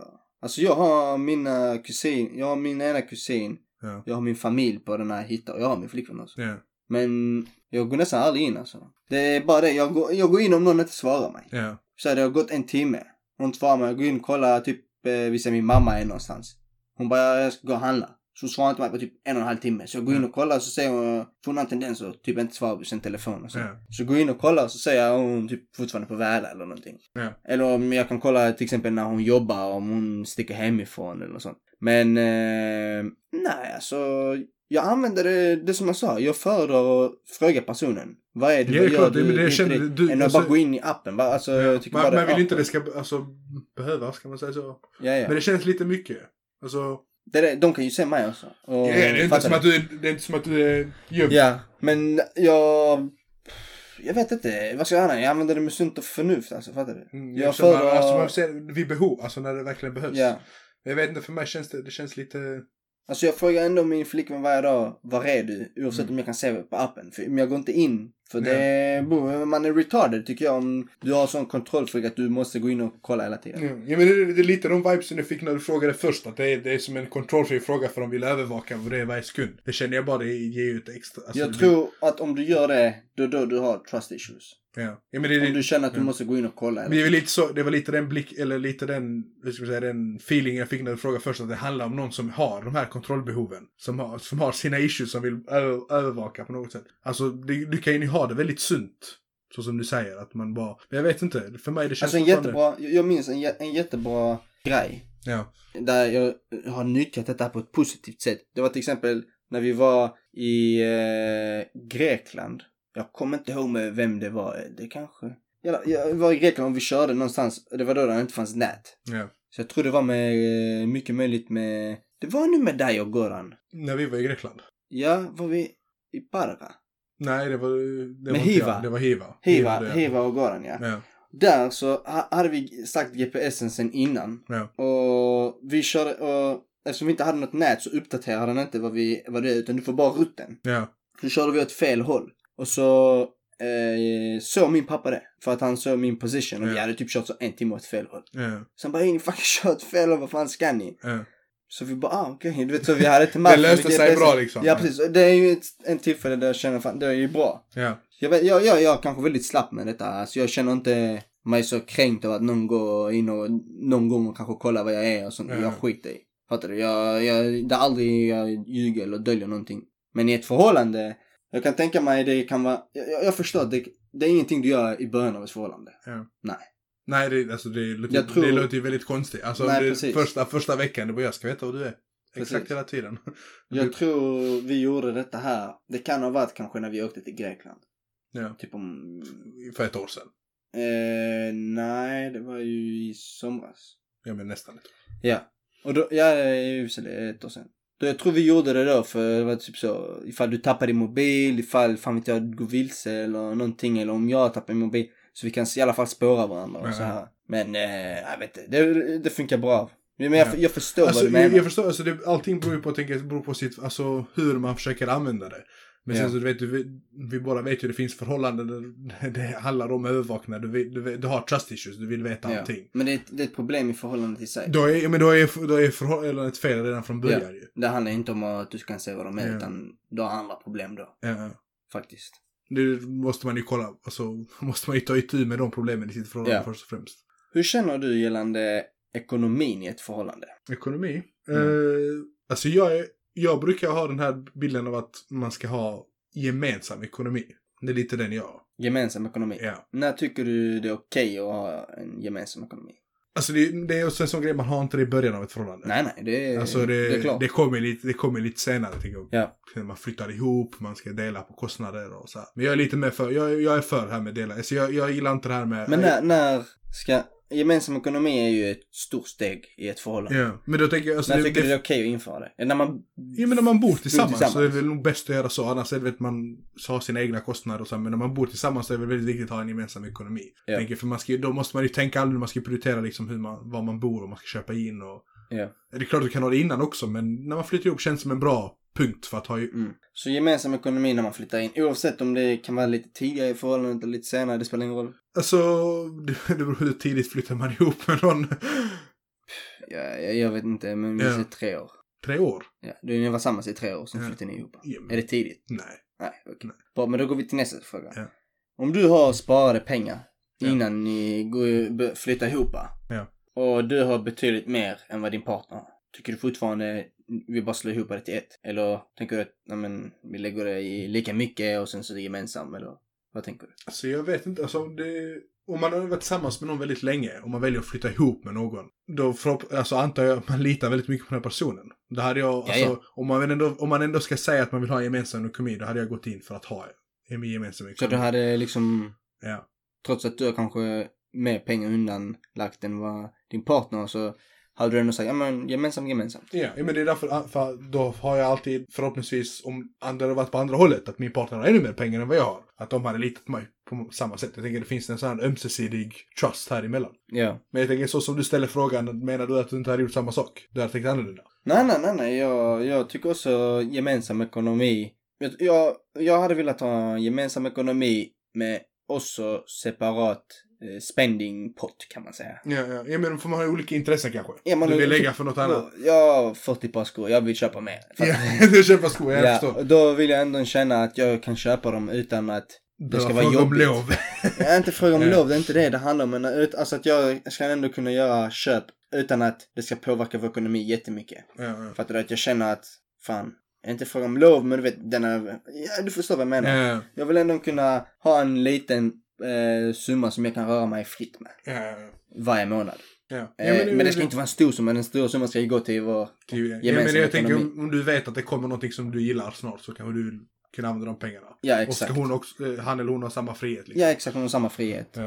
alltså jag har mina kusin, jag har min ena kusin, Ja. jag har min familj på den här hitta och jag har min flickvän också. Ja. Men jag går nästan aldrig in alltså. Det är bara det, jag går, jag går in om någon inte svarar mig. Ja. Så det har gått en timme. Hon svarar mig, jag går in och kollar typ, eh, vi ser min mamma är någonstans. Hon bara, jag ska gå och handla. Så hon svarar inte mig på typ en och en halv timme. Så jag går in och kollar och så säger hon, hon har en tendens att typ inte svara på sin telefon och så. Ja. Så jag går in och kollar och så säger jag om hon typ fortfarande på Väla eller någonting. Ja. Eller om jag kan kolla till exempel när hon jobbar, om hon sticker hemifrån eller något sånt. Men, eh, nej alltså. jag använder det, det som jag sa. Jag föredrar att fråga personen. Vad är det, Ja, det gör du? men det och känner dit. du- Än att alltså- bara gå in i appen. Alltså, jag tycker man, bara man det vill inte är det ska alltså, behövas, kan man säga så. Ja, ja. Men det känns lite mycket. Alltså, Det är, det- de kan ju se mig också. Och ja, det, är inte som att du, det är inte som att du är gömd. Ja, men jag... Jag vet inte. Vad ska jag göra? Jag använder det med sunt och förnuft alltså. Fattar du? Mm, jag eftersom man, alltså, man ser vid behov, alltså när det verkligen behövs. Ja. Jag vet inte, för mig känns det, det känns lite... Alltså jag frågar ändå min flickvän varje dag, var är du? Oavsett Mm. om jag kan se på appen. För men jag går inte in. För det, bro, man är retarded tycker jag om du har sån kontrollfreak att du måste gå in och kolla hela tiden. Ja, ja men det, det är lite de vibesen jag fick när du frågade först. Att det är, det är som en kontrollfri fråga för de vill övervaka vad det är varje sekund. Det känner jag bara, det ger ju ett extra... Alltså, jag tror att om du gör det, då då du har trust issues. Ja. ja men det, Om du känner att du ja. måste gå in och kolla. Men det, väl lite så, det var lite den blick, eller lite den, hur ska man säga, den feeling jag fick när du frågade först. Att det handlar om någon som har de här kontrollbehoven. Som har, som har sina issues som vill övervaka på något sätt. Alltså, det, du kan ju ha det väldigt sunt. Så som du säger, att man bara... Men jag vet inte, för mig det känns Alltså en jättebra, jag minns en, en jättebra grej. Ja. Där jag har nyttjat detta på ett positivt sätt. Det var till exempel när vi var i eh, Grekland. Jag kommer inte ihåg med vem det var. Det kanske... Jag, jag var i Grekland och vi körde någonstans. Det var då det inte fanns nät. Ja. Så jag tror det var med, eh, mycket möjligt med... Det var nu med dig och Goran. När vi var i Grekland. Ja, var vi i Parga? Nej, det var... Det Med var Hiva. Jag. Det var Hiva. Hiva, det. Hiva och Goran ja. Ja. Där så ha- hade vi sagt GPSen sen innan. Ja. Och vi körde, och eftersom vi inte hade något nät så uppdaterade den inte vad, vi, vad det är utan du får bara rutten. Ja. Så körde vi åt fel håll. Och så eh, såg min pappa det. För att han såg min position och vi Ja. hade typ kört så en timme åt fel håll. Ja. Så han bara, "Ey, ni fucking kört fel håll, vad fan ska ni? Ja. Så vi bara, ah okej, du vet så vi hade till Det löste sig bra liksom. Ja precis, det är ju ett, en tillfälle där jag känner fan, det är ju bra. Ja. Jag, vet, jag, jag, jag är kanske väldigt slapp med detta. Alltså jag känner inte mig så kränkt av att någon går in och någon gång och kanske kollar vad jag är och sånt. Ja. Jag skiter i. Fattar du? Jag, jag, det är aldrig jag ljuger eller döljer någonting. Men i ett förhållande, jag kan tänka mig det kan vara, jag, jag- förstår att det, det är ingenting du gör i början av ett förhållande. Ja. Nej. Nej, det, alltså, det, låter, Jag tror- det låter ju väldigt konstigt. Alltså, Nej, det, första, första veckan, det var jag ska veta vad du är. Exakt Precis. hela tiden. Jag tror vi gjorde detta här, det kan ha varit kanske när vi åkte till Grekland. Ja. Typ om, För ett år sedan. eh, nej det var ju i somras. Ja, men nästan ett år. Ja. Och då, ja, i ett år sedan. Då, jag tror vi gjorde det då för det var typ så, ifall du tappar din mobil, ifall fan vet jag, du går vilse eller någonting, eller om jag tappar min mobil. Så vi kan i alla fall spåra varandra och Ja. så här. Men, eh, jag vet inte, det, det funkar bra. Men jag, Ja. jag förstår Alltså, vad du menar. jag, jag förstår, alltså, det, allting beror ju på, tänker, beror på sitt, alltså, hur man försöker använda det. Men sen Ja. så du vet, du, vi, båda vet ju det finns förhållanden där det handlar om övervakning. Du, du, du har trust issues, du vill veta ja. allting. Men det är, ett, det är ett problem i förhållande till sig. Då är, men då är, då är förhållandet fel redan från början ju. Det handlar inte om att du kan se vad de är, Ja. utan du har andra problem då. Ja, ja. Faktiskt. Det måste man ju kolla, alltså måste man ju ta itu med de problemen i sitt förhållande Ja. först och främst. Hur känner du gällande ekonomin i ett förhållande? Ekonomi? Mm. Eh, alltså jag, är, jag brukar ha den här bilden av att man ska ha gemensam ekonomi. Det är lite den jag har. Gemensam ekonomi. Ja. När tycker du det är okej att ha en gemensam ekonomi? Alltså det, det är också en sån grej, man har inte det i början av ett förhållande. Nej, nej, det Alltså det, det är klart. det, kommer lite, det kommer lite senare tycker jag. Ja. Man flyttar ihop, man ska dela på kostnader och så här. Men jag är lite mer för, jag, jag är för det här med dela. Alltså jag, jag gillar inte det här med... Men när, när ska... Gemensam ekonomi är ju ett stort steg i ett förhållande. Ja, men då tänker jag... Alltså när det, tycker det, det är okej att införa det? Är När man... Ja men när man bor tillsammans, tillsammans. så är det väl nog bäst att göra så. Annars är det väl att man har sina egna kostnader och så. Men när man bor tillsammans så är det väl väldigt viktigt att ha en gemensam ekonomi. Ja. Tänker, för man ska, då måste man ju tänka aldrig, man ska prioritera liksom hur man, var man bor och man ska köpa in och... Ja. Det är klart att du kan ha det innan också, men när man flyttar ihop känns det som en bra punkt för att ha ju... Mm. Så gemensam ekonomi när man flyttar in, oavsett om det kan vara lite tidigare i förhållandet eller lite senare, det spelar ingen roll. Alltså, det, det beror på hur tidigt flyttar man ihop med någon. Ja, jag, jag vet inte, men vi Ja. säger tre år. Tre år? Ja, du ni var samma i tre år, sen Ja. flyttade ni ihop. Ja, men- Är det tidigt? Nej. Nej, okej. Nej. Bra, men då går vi till nästa fråga. Ja. Om du har sparade pengar Ja. innan ni går, flyttar ihop Ja. och du har betydligt mer än vad din partner har. Tycker du fortfarande vi bara slår ihop det till ett? Eller tänker du att nej, men, vi lägger det i lika mycket och sen så är det gemensamt? Eller vad tänker du? Alltså jag vet inte, alltså det... Om man har varit tillsammans med någon väldigt länge och man väljer att flytta ihop med någon. Då förhopp- alltså antar jag att man litar väldigt mycket på den här personen. Då hade jag, alltså, ja. Om, man ändå, om man ändå ska säga att man vill ha en gemensam ekonomi, då hade jag gått in för att ha en gemensam Så ekonomi. du hade liksom, Ja. trots att du har kanske mer pengar undanlagt än vad din partner har, så hade du ändå sagt, ja men gemensamt, gemensamt. Ja, ja, men det är därför, för då har jag alltid förhoppningsvis, om andra hade varit på andra hållet, att min partner har ännu mer pengar än vad jag har. Att de hade litat på mig på samma sätt. Jag tänker det finns en sån här ömsesidig trust här emellan. Ja. Men jag tänker så som du ställer frågan, menar du att du inte hade gjort samma sak? Du hade tänkt annorlunda? Nej, nej, nej, nej. Jag, jag tycker också gemensam ekonomi. Jag, jag, hade velat ha en gemensam ekonomi med också separat spending pot kan man säga. Ja, ja. ja men får man ha olika intressen kanske? Ja, man du vill har- lägga för något annat? Jag har 40 par skor, jag vill köpa mer. Ja, du köper skor, jag ja, förstår. då vill jag ändå känna att jag kan köpa dem utan att det ska vara Fråga om jobbigt. lov. Är inte fråga om Ja. lov, det är inte det det handlar om. Men alltså att jag ska ändå kunna göra köp utan att det ska påverka vår ekonomi jättemycket. ja, ja. Fattar du? Att jag känner att, fan, inte fråga om lov, men du vet, den är, ja, du förstår vad jag menar. Ja, Jag vill ändå kunna ha en liten eh, summa som jag kan röra mig fritt med ja, varje månad. Ja. Eh, Ja, men, det ska inte vara en stor summa, den stora summan ska ju gå till vår... det är det. Ja, men jag tänker om, om du vet att det kommer någonting som du gillar snart så kanske du kan använda de pengarna. Ja, Och exakt. ska hon också, eh, han eller hon ha samma frihet liksom. Ja, exakt, hon har samma frihet. Eh,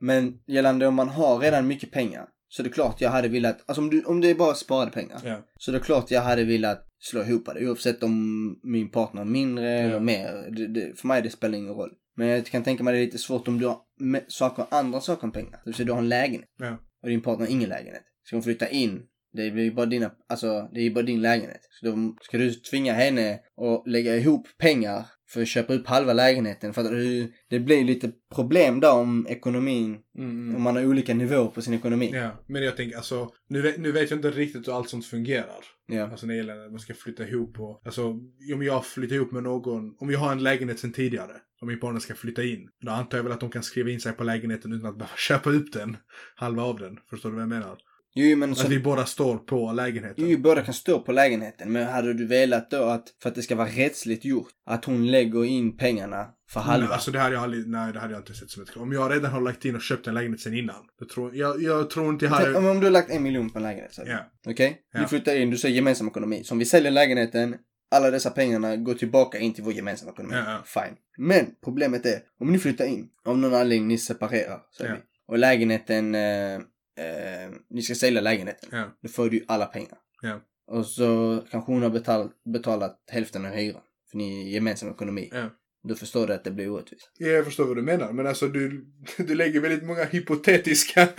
men gällande om man har redan mycket pengar, så det är klart jag hade velat, alltså om, du, om det är bara sparade pengar, Ja. så det är klart jag hade velat slå ihop det, oavsett om min partner har mindre eller mer. Det, det, för mig det spelar ingen roll. Men jag kan tänka mig det är lite svårt om du har saker, andra saker än pengar. Det vill säga du har en lägenhet Ja. och din partner har ingen lägenhet. Ska hon flytta in, det blir ju bara dina, alltså det är ju bara din lägenhet. Så då ska du tvinga henne att lägga ihop pengar för att köpa upp halva lägenheten. För att det, blir lite problem där om ekonomin, Mm, om man har olika nivåer på sin ekonomi. Ja, men jag tänker alltså, nu vet, nu vet jag inte riktigt hur allt sånt fungerar. Ja. Alltså när det gäller att man ska flytta ihop och, alltså om jag flyttar ihop med någon, om jag har en lägenhet sedan tidigare, och min partner ska flytta in, då antar jag väl att de kan skriva in sig på lägenheten utan att behöva köpa upp den, halva av den. Förstår du vad jag menar? Jo, men så, Att vi båda står på lägenheten. jo, båda kan stå på lägenheten. Men hade du velat då att, för att det ska vara rättsligt gjort, att hon lägger in pengarna för halva? Nej, alltså det hade jag aldrig, nej det hade jag inte sett som ett krav. Om jag redan har lagt in och köpt en lägenhet sen innan, då tror jag, jag tror inte jag hade... om, om du har lagt en miljon på en lägenhet. Ja. Okej? Ja. Du flyttar in, du säger gemensam ekonomi. Så om vi säljer lägenheten, alla dessa pengarna går tillbaka in till vår gemensamma ekonomi. Ja. Fine. Men problemet är, om ni flyttar in, av någon anledning ni separerar, säger vi. Och lägenheten, eh, eh, ni ska sälja lägenheten. Ja. Då får du alla pengar. Ja. Och så kanske hon har betalt, betalat hälften av hyran. För ni är gemensam ekonomi. Ja. Då förstår du att det blir orättvist. Ja, jag förstår vad du menar, men alltså du, du lägger väldigt många hypotetiska...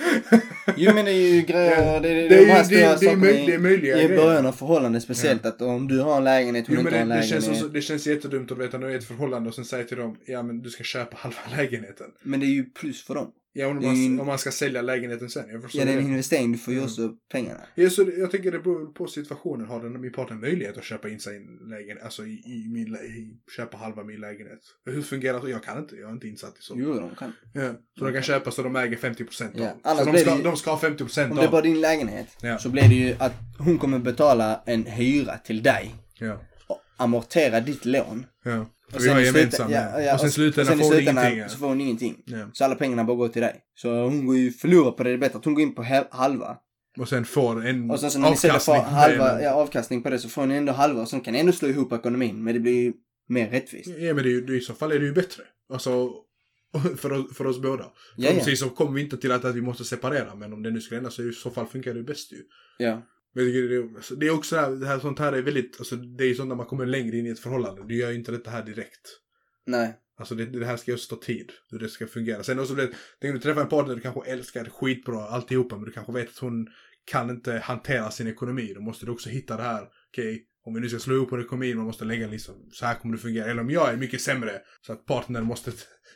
Jo men det är ju grejer, Ja. det, det, Det är de här det- stora det är sakerna möj- det är möjliga i början av förhållandet speciellt. Att om du har en lägenhet, hon Jo, men inte har en det, det, lägenhet. känns så, det känns jättedumt att veta när du är i ett förhållande och sen säga till dem, ja men du ska köpa halva lägenheten. Men det är ju plus för dem. Ja, om man, om man ska sälja lägenheten sen. Jag Ja, det är en investering, du får ju Mm. också pengarna. Ja, så jag tänker det beror på situationen. Har den, min partner möjlighet att köpa in sig en lägenhet, alltså i, i min, i, köpa halva min lägenhet? Hur fungerar det? Jag kan inte, jag är inte insatt i sånt. Jo, de kan. Ja, så de kan köpa så de äger 50% Ja, av. Så de ska, ju- de ska ha 50% Om det är av. bara din lägenhet Ja. så blir det ju att hon kommer betala en hyra till dig Ja, och amortera ditt lån. ja. Och Och sen jag i är slutet- gemensam. ja, ja, och sen i och slutändan sen i får hon slutändan ingenting. så får hon ingenting. Ja. Så alla pengarna bara går till dig. Så hon går ju förlora på det, det är bättre att hon går in på halva. Och sen får en Och sen för avkastning halva, ja, avkastning på det så får ni ändå halva och sen kan ni ändå slå ihop ekonomin. Men det blir ju mer rättvist. Ja, men det är ju, i så fall är det ju bättre. Alltså, för, oss- för oss båda. Ja, ja. Förhoppningsvis så kommer vi inte till att, att vi måste separera, men om det nu skulle hända så i så fall funkar det bäst ju. Ja. Men det, är- alltså, det är också det här, det här, sånt här är väldigt, alltså det är ju sånt när man kommer längre in i ett förhållande. Du gör ju inte detta här direkt. Nej. Alltså det, det här ska ju också ta tid, hur det ska fungera. Sen också det, tänk du träffar en partner du kanske älskar skitbra alltihopa, men du kanske vet att hon kan inte hantera sin ekonomi. Då måste du också hitta det här, okej, om vi nu ska slå ihop på ekonomin, man måste lägga liksom, så här kommer det fungera. Eller om jag är mycket sämre, så att partnern måste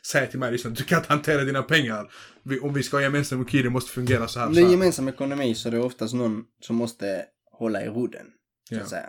säga till mig liksom, du kan inte hantera dina pengar. Om vi ska ha gemensam ekonomi, det måste fungera så här. Om det är gemensam ekonomi så är det oftast någon som måste hålla i rodden. Så Ja. att säga.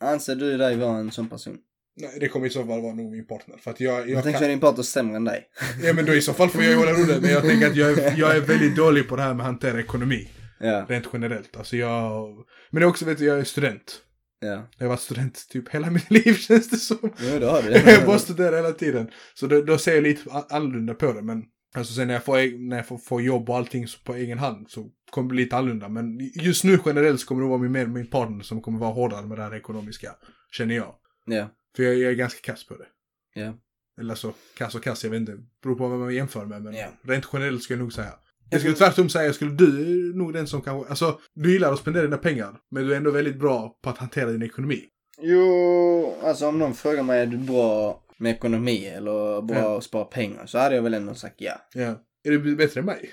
Anser du dig vara en sån person? Nej, det kommer i så fall vara nog min partner. För att jag, Jag, jag tänker kan... att din partner är sämre än dig. Ja men då i så fall får jag hålla rodden. Men jag tänker att jag är, jag är väldigt dålig på det här med att hantera ekonomi. Ja. Rent generellt. Alltså jag... Men det är också, vet du, jag är student. Ja. Jag har varit student typ hela mitt liv känns det som. Jo, det har du. jag bara studerar hela tiden. Så då, då ser jag lite annorlunda på det. Men Alltså sen när jag får, när jag får, får jobb och allting på egen hand så kommer det bli lite annorlunda. Men just nu generellt så kommer det vara min, min partner som kommer vara hårdare med det här ekonomiska. Känner jag. Ja. För jag, jag är ganska kass på det. Ja. Eller så, kass och kass, jag vet inte. Beror på vad man jämför med. Men Ja. rent generellt skulle jag nog säga. Jag skulle tvärtom säga, skulle du är nog den som kanske, alltså du gillar att spendera dina pengar. Men du är ändå väldigt bra på att hantera din ekonomi. Jo, alltså om någon frågar mig är du bra med ekonomi eller bra Ja. att spara pengar så hade jag väl ändå sagt ja. Ja. Är du bättre än mig?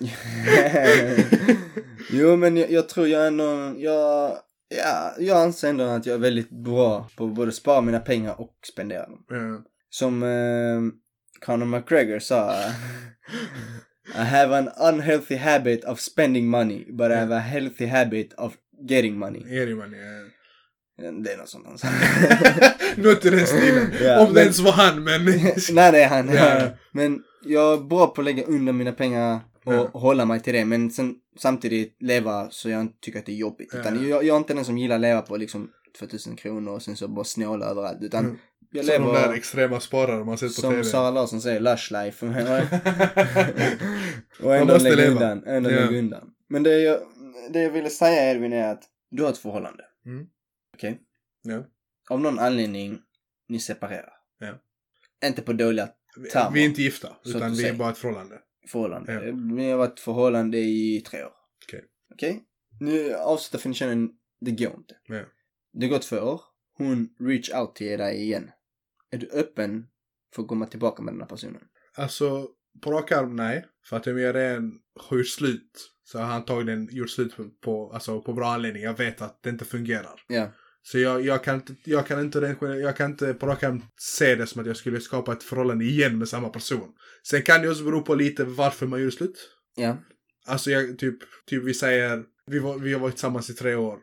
jo men jag, jag tror jag ändå, jag, ja, jag anser ändå att jag är väldigt bra på att både spara mina pengar och spendera dem. ja. Som eh, Conor McGregor sa. I have an unhealthy habit of spending money, but I have a healthy habit of getting money. Det man ja. Det är något sånt han sa. Något i den stilen. Ja, Om det ens var han, men... Nej det är han. Ja. Men jag är bra på att lägga undan mina pengar och Ja. hålla mig till det. Men sen samtidigt leva så jag inte tycker att det är jobbigt. Utan jag, jag är inte den som gillar att leva på liksom 2000 kronor och sen så bara snåla överallt. Utan Mm. Jag Som de där lever extrema sparare man sett på som TV. Sara Larsson säger, lush life. och ändå lägga leva. undan. Ändå Ja. lägga undan. Men det jag, det jag ville säga Edvin är att du har ett förhållande. Mm. Okej? Ja. Av någon anledning, ni separerar. Ja. Inte på dåliga Termer. Vi är inte gifta, utan vi är säga. bara ett förhållande. förhållande. Ja. Vi har varit ett förhållande i tre år. Okej. Okej? Nu avslutar känner, det går inte. Ja. Det går två år. Hon reach out till dig igen. Är du öppen för att komma tillbaka med den här personen? Alltså, på rak arm nej. För att om jag redan har gjort slut så har han antagligen gjort slut på, på, alltså, på bra anledning. Jag vet att det inte fungerar. Ja. Så jag, jag, kan inte, jag, kan inte, jag kan inte på rak arm se det som att jag skulle skapa ett förhållande igen med samma person. Sen kan det också bero på lite varför man gjorde slut. Ja. Alltså jag, typ, typ vi säger, vi, var, vi har varit tillsammans i tre år.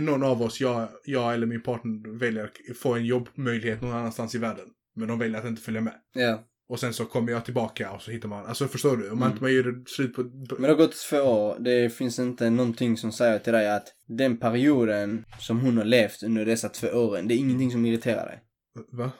Någon av oss, jag, jag eller min partner väljer att få en jobbmöjlighet någon annanstans i världen. Men de väljer att inte följa med. Ja. Och sen så kommer jag tillbaka och så hittar man, alltså förstår du? Om man Mm. inte man gör slut på... Men det har gått två år. Det finns inte någonting som säger till dig att den perioden som hon har levt under dessa två åren, det är ingenting som irriterar dig. Va?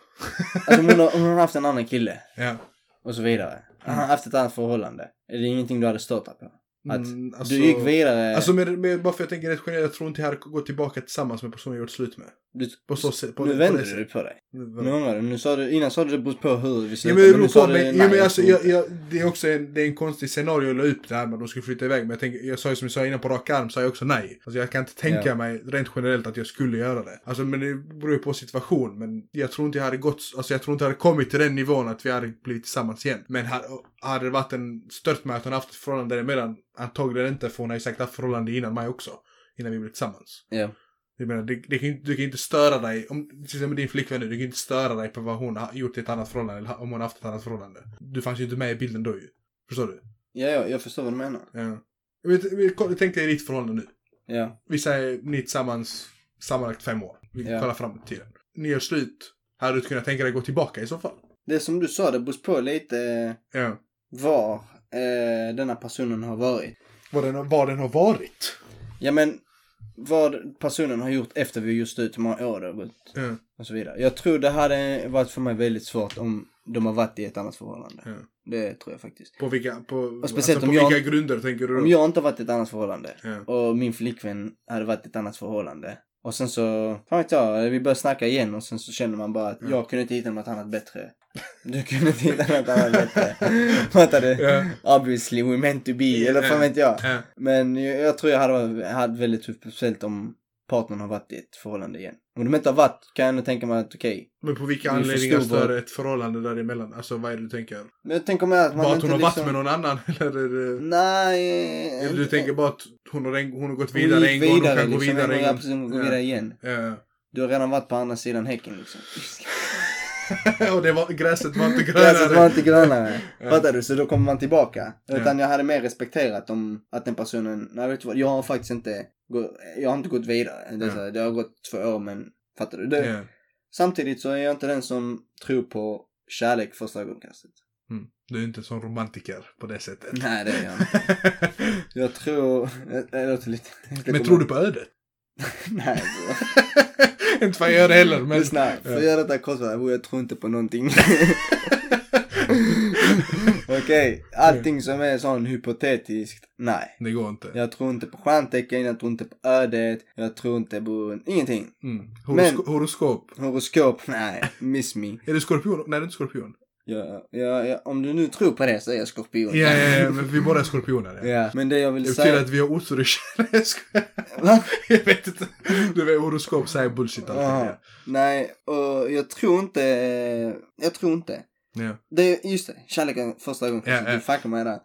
Alltså hon har, hon har haft en annan kille. ja. Och så vidare. Han har haft ett annat förhållande. Är det ingenting du hade stört dig på? Att Mm, alltså- du gick vidare. Alltså med, med, bara för jag tänker rätt generellt, jag tror inte jag hade gått tillbaka tillsammans med personen jag gjort slut med. Du, På så sätt. På nu det- på vände det du på dig. Nu. Nu sa du, innan sa du det beror på hur vi Ja slutar. men det beror nu sa på, du men, ja, men alltså, jag, jag, det är också en, det är en konstig scenario att la upp det här med att de skulle flytta iväg. Men jag, tänker, jag sa ju som jag sa innan på rak arm, sa jag också nej. Alltså jag kan inte tänka Ja. mig rent generellt att jag skulle göra det. Alltså men det beror ju på situation. Men jag tror inte jag hade gått, alltså jag tror inte jag hade kommit till den nivån att vi hade blivit tillsammans igen. Men hade, hade det varit en stört med att hon haft ett förhållande däremellan? Antagligen inte, för hon har ju säkert haft förhållande innan mig också. Innan vi blev tillsammans. Ja. Jag menar, det, det kan, du kan inte störa dig, om, till exempel din flickvän nu, du kan inte störa dig på vad hon har gjort i ett annat förhållande, eller om hon har haft ett annat förhållande. Du fanns ju inte med i bilden då ju. Förstår du? Ja, ja, jag förstår vad du menar. Ja. Vi, tänk dig ditt förhållande nu. Ja. Vi säger ni är tillsammans sammanlagt fem år. Vi Ja. kollar framåt i tiden. Ni gör slut. Hade du kunnat tänka dig gå tillbaka i så fall? Det som du sa, det beror på lite Ja. var eh, denna personen har varit. Vad den, vad den har varit. Ja men, vad personen har gjort efter vi just ut, hur många år det har gått Ja. och så vidare. Jag tror det hade varit för mig väldigt svårt om de har varit i ett annat förhållande. Ja. Det tror jag faktiskt. På vilka, på, speciellt alltså, om på jag- vilka grunder tänker du då? Om jag inte har varit i ett annat förhållande Ja. och min flickvän hade varit i ett annat förhållande och sen så, fan vet jag, vi börjar snacka igen och sen så känner man bara att Ja. jag kunde inte hitta något annat bättre. Du kunde inte hitta något annat bättre. Fattar du? Ja. Obviously we meant to be, eller fan vet jag. Ja. Men jag, jag tror jag hade, hade väldigt tufft, speciellt om partnern har varit i ett förhållande igen. Om de inte har varit kan jag ändå tänka mig att okej. Men på vilka Vi anledningar vad- stör ett förhållande däremellan? Alltså vad är det du tänker? Men jag tänker mig att man Bara att hon har liksom... varit med någon annan? Eller är det... Nej. Eller du inte- tänker bara att hon har, en, hon har gått vidare en gång, vidare, hon kan gå liksom, vidare en ja, gång. precis, hon går Ja. vidare igen. Ja. Du har redan varit på andra sidan häcken liksom. och det var, gräset var inte Gräset var grönare. inte grönare. Fattar du? Så då kommer man tillbaka. Utan jag hade mer respekterat om att den personen, nej vet du vad, jag har faktiskt inte, jag har inte gått vidare. Det, här, det har gått två år men, fattar du? Det. Samtidigt så är jag inte den som tror på kärlek första ögonkastet. Mm. Du är inte sån romantiker på det sättet. Nej det är jag inte. Jag tror, det låter lite... Men tror du på ödet? Nej. Inte för jag gör det heller, men... Lyssna, för att göra detta kostsamt, jag tror inte på någonting. Okej, allting som är sån hypotetiskt, nej. Det går inte. Jag tror inte på stjärntecken, jag tror inte på ödet, jag tror inte på ingenting. Mm. Horosko- horoskop. Horoskop, nej, miss me. Är du skorpion? Nej, du är inte skorpion. Ja, ja, ja, om du nu tror på det så är jag skorpion. Ja, ja, ja, men vi båda är skorpioner. Ja. Ja, men det jag vill Det säga... att vi har otur i. Va? Jag vet inte. Du vet, horoskop säger bullshit alltid. Ja. Nej, och jag tror inte... Jag tror inte. Ja. Det, just det, kärleken första gången. Ja, ja. Du fuckar mig där.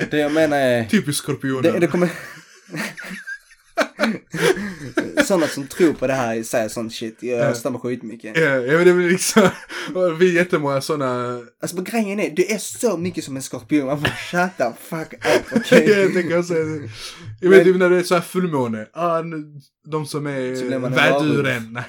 det jag menar är... Typiskt skorpioner. Det, det kommer... Sådana som tror på det här säger sån shit. Jag Ja. stämmer skitmycket. Ja, ja, men det är liksom, vi är jättemånga sådana, Alltså men grejen är, du är så mycket som en skorpion. Man bara shut the fuck up, okej? jag tänker det. Jag vet typ när det är så här fullmåne, ah, de som är blir väduren. Nej.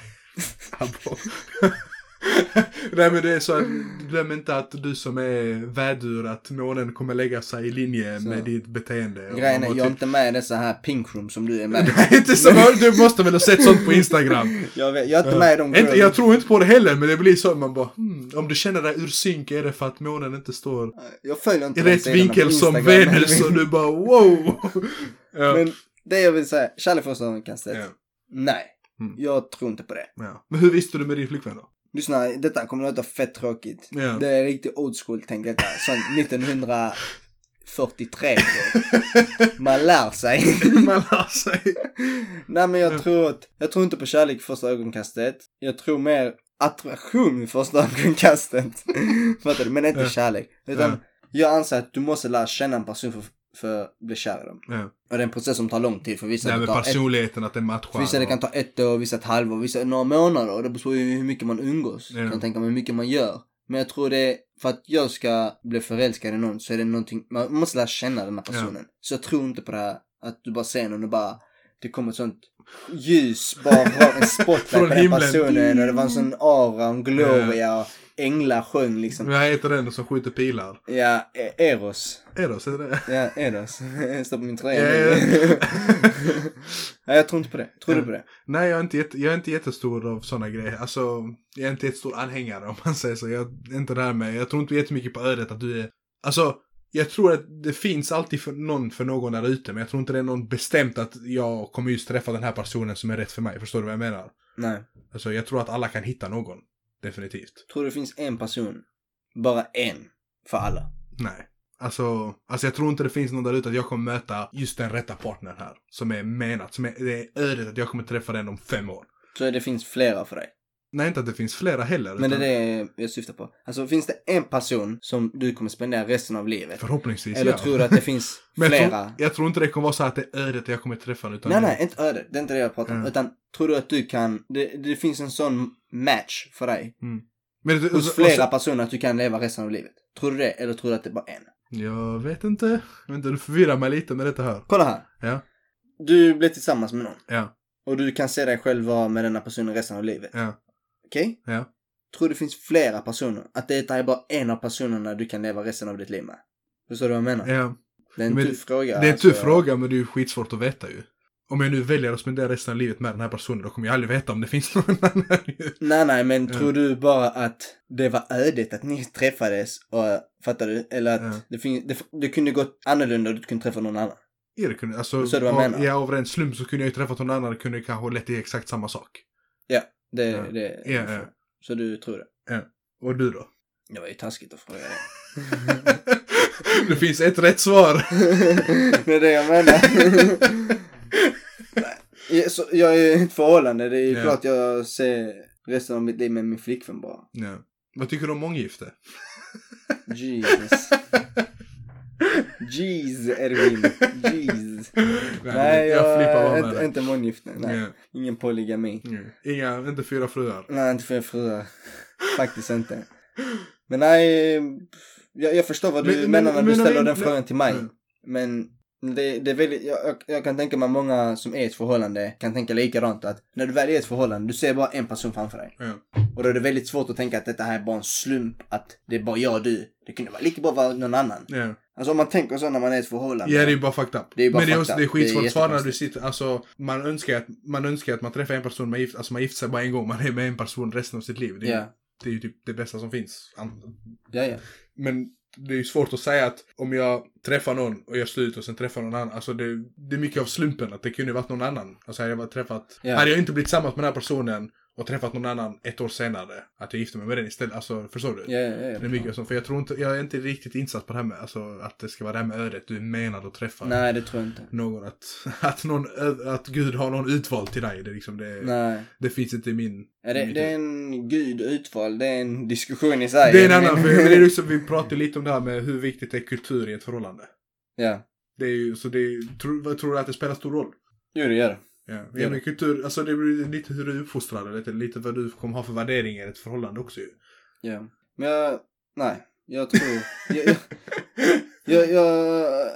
Nej men det är så att, glöm inte att du som är vädur, att månen kommer lägga sig i linje Så. med ditt beteende. Grejen är, jag är inte med i dessa här pink room som du är med i. Nej, inte så, du måste väl ha sett sånt på Instagram. Jag, vet, jag är inte med i de Inte, jag tror inte på det heller, men det blir så man bara, hmm, om du känner dig ur synk är det för att månen inte står inte i rätt vinkel som. Venus och du bara wow. ja. Men det jag vill säga, kärlek första ögonkastet. Ja. Nej, Mm. jag tror inte på det. Ja. Men hur visste du med din flickvän då? Lyssna, detta kommer låta fett tråkigt. Ja. Det är riktigt old school tänk detta. Sånt 1943. Man lär sig. Man lär sig. Nej men jag tror att, jag tror inte på kärlek i första ögonkastet. Jag tror mer attraktion i första ögonkastet. Fattar du? Men inte Ja. kärlek. Utan Ja. jag anser att du måste lära känna en person för, för att bli kär i dem. Ja. Och det är en process som tar lång tid för vissa. Det med tar ett, personligheten, att det matchar. för vissa det kan ta ett år, vissa ett halvår, vissa några månader. Det beror på hur mycket man umgås. Ja. Jag kan tänka mig hur mycket man gör. Men jag tror det för att jag ska bli förälskad i någon så är det någonting, man måste lära känna den här personen. Så jag tror inte på det här att du bara ser någon och bara, det kommer ett sånt ljus, bara bra, en spotlight Från på den himlen. personen och det var en sån aura, en gloria änglar sjöng liksom. Vad heter den som skjuter pilar? Ja, E- Eros. Eros, är det? Ja, Eros. Står på min tröja Ja, ja. Nej, jag tror inte på det. Tror du på det? Nej, jag är inte, jag är inte jättestor av sådana grejer. Alltså, jag är inte jättestor anhängare om man säger så. Jag är inte där med. Jag tror inte jättemycket på ödet att du är... Alltså, jag tror att det finns alltid för någon för någon där ute. Men jag tror inte det är någon bestämt att jag kommer just träffa den här personen som är rätt för mig. Förstår du vad jag menar? Nej. Alltså, jag tror att alla kan hitta någon. Definitivt. Tror du det finns en person? Bara en. För alla. Nej. Alltså, alltså jag tror inte det finns någon där ute att jag kommer möta just den rätta partnern här. Som är menat. Som är, det är ödet att jag kommer träffa den om fem år. Så det finns flera för dig. Nej, inte att det finns flera heller. Men det utan är det jag syftar på. Alltså finns det en person som du kommer spendera resten av livet? Förhoppningsvis, Eller ja. tror du att det finns Men jag flera? tror, jag tror inte det kommer vara så att det är ödet jag kommer träffa utan Nej, nej, inte öde. Det är inte det jag pratar om. Ja. Utan tror du att du kan, det, det finns en sån match för dig. Men, det- Hos och- flera och- personer att du kan leva resten av livet. Tror du det? Eller tror du att det är bara en? Jag vet inte. Vänta, du förvirrar mig lite med detta här. Kolla här. Ja, Du blir tillsammans med någon. ja, Och du kan se dig själv vara med denna personen resten av livet. ja, Okej? ja. Tror det finns flera personer. Att det är bara en av personerna du kan leva resten av ditt liv med. Förstår du vad jag menar? ja. Det är en Men tuff fråga. Det är en alltså. tuff fråga men det är ju skitsvårt att veta ju. Om jag nu väljer att spendera resten av livet med den här personen då kommer jag aldrig veta om det finns någon annan ju. Nej, nej, men Ja. tror du bara att det var ödet att ni träffades och, fattar du? Eller att Ja. det, fin- det, det kunde gått annorlunda och du kunde träffa någon annan. Ja, det kunde, alltså, Så jag av, menar? ja, av ren slump så kunde jag ju träffat någon annan och kunde kanske lett till exakt samma sak. Ja, det, Ja. det Ja, ja. Så du tror det? Och du då? Det var ju taskigt att fråga det. det finns ett rätt svar. det är det jag menar. Jag är i ett förhållande, det är ju Ja. klart jag ser resten av mitt liv med min flickvän bara. ja. Vad tycker du om månggifte? Jesus. Jeez, Erwin. Jeez. Nej, Nej, jag jag, flippar bara med inte, månggifte. Nej. Ja. Ingen polygami. Ja. Inga, inte fyra fruar. Nej, inte för fruar. Faktiskt inte. Men nej, jag, jag förstår vad du Men- men- menar när du men- ställer men- den frågan till mig. Men det, det är väldigt, jag, jag- jag kan tänka mig många som är i ett förhållande kan tänka likadant att när du väl är i ett förhållande, du ser bara en person framför dig. Ja. Och då är det väldigt svårt att tänka att detta här är bara en slump, att det är bara jag och du. Det kunde vara lika bra vara någon annan. Ja. Alltså om man tänker så när man är i ett förhållande. Ja, det är bara fucked up. Det är bara Men det är, också, det är skitsvårt Det är att svara när du sitter, alltså man önskar, att, man önskar att man träffar en person, man gift, alltså man gifter sig bara en gång, man är med en person resten av sitt liv. Det är, Ja, det är ju typ det bästa som finns. ja, ja. Men det är ju svårt att säga att om jag träffar någon och gör slut och sen träffar någon annan. Alltså det, det är mycket av slumpen att det kunde ju varit någon annan. Alltså hade jag bara träffat, Ja. hade jag inte blivit tillsammans med den här personen och träffat någon annan ett år senare, att jag gifte mig med den istället. Alltså förstår du? Ja, ja, ja. Det är mycket så, för jag tror inte, jag är inte riktigt insatt på det här med, alltså att det ska vara det här med ödet. Du är menad att träffa Nej, det tror jag inte. någon, att, att någon, att Gud har någon utvald till dig. Det är liksom det, Nej. det finns inte i min... Ja, det, det är en gud utval, det är en diskussion i sig. det är en annan, för men det är liksom, vi pratar lite om det här med hur viktigt är kultur i ett förhållande. Ja. Det är ju, så det är, tror, tror du att det spelar stor roll? Jo, det gör det. Ja, Ja. ja men kultur, alltså det blir lite hur du är uppfostrad, lite, lite vad du kommer ha för värderingar i ett förhållande också ju. Ja. Men jag, nej. Jag tror, jag, jag, jag, jag,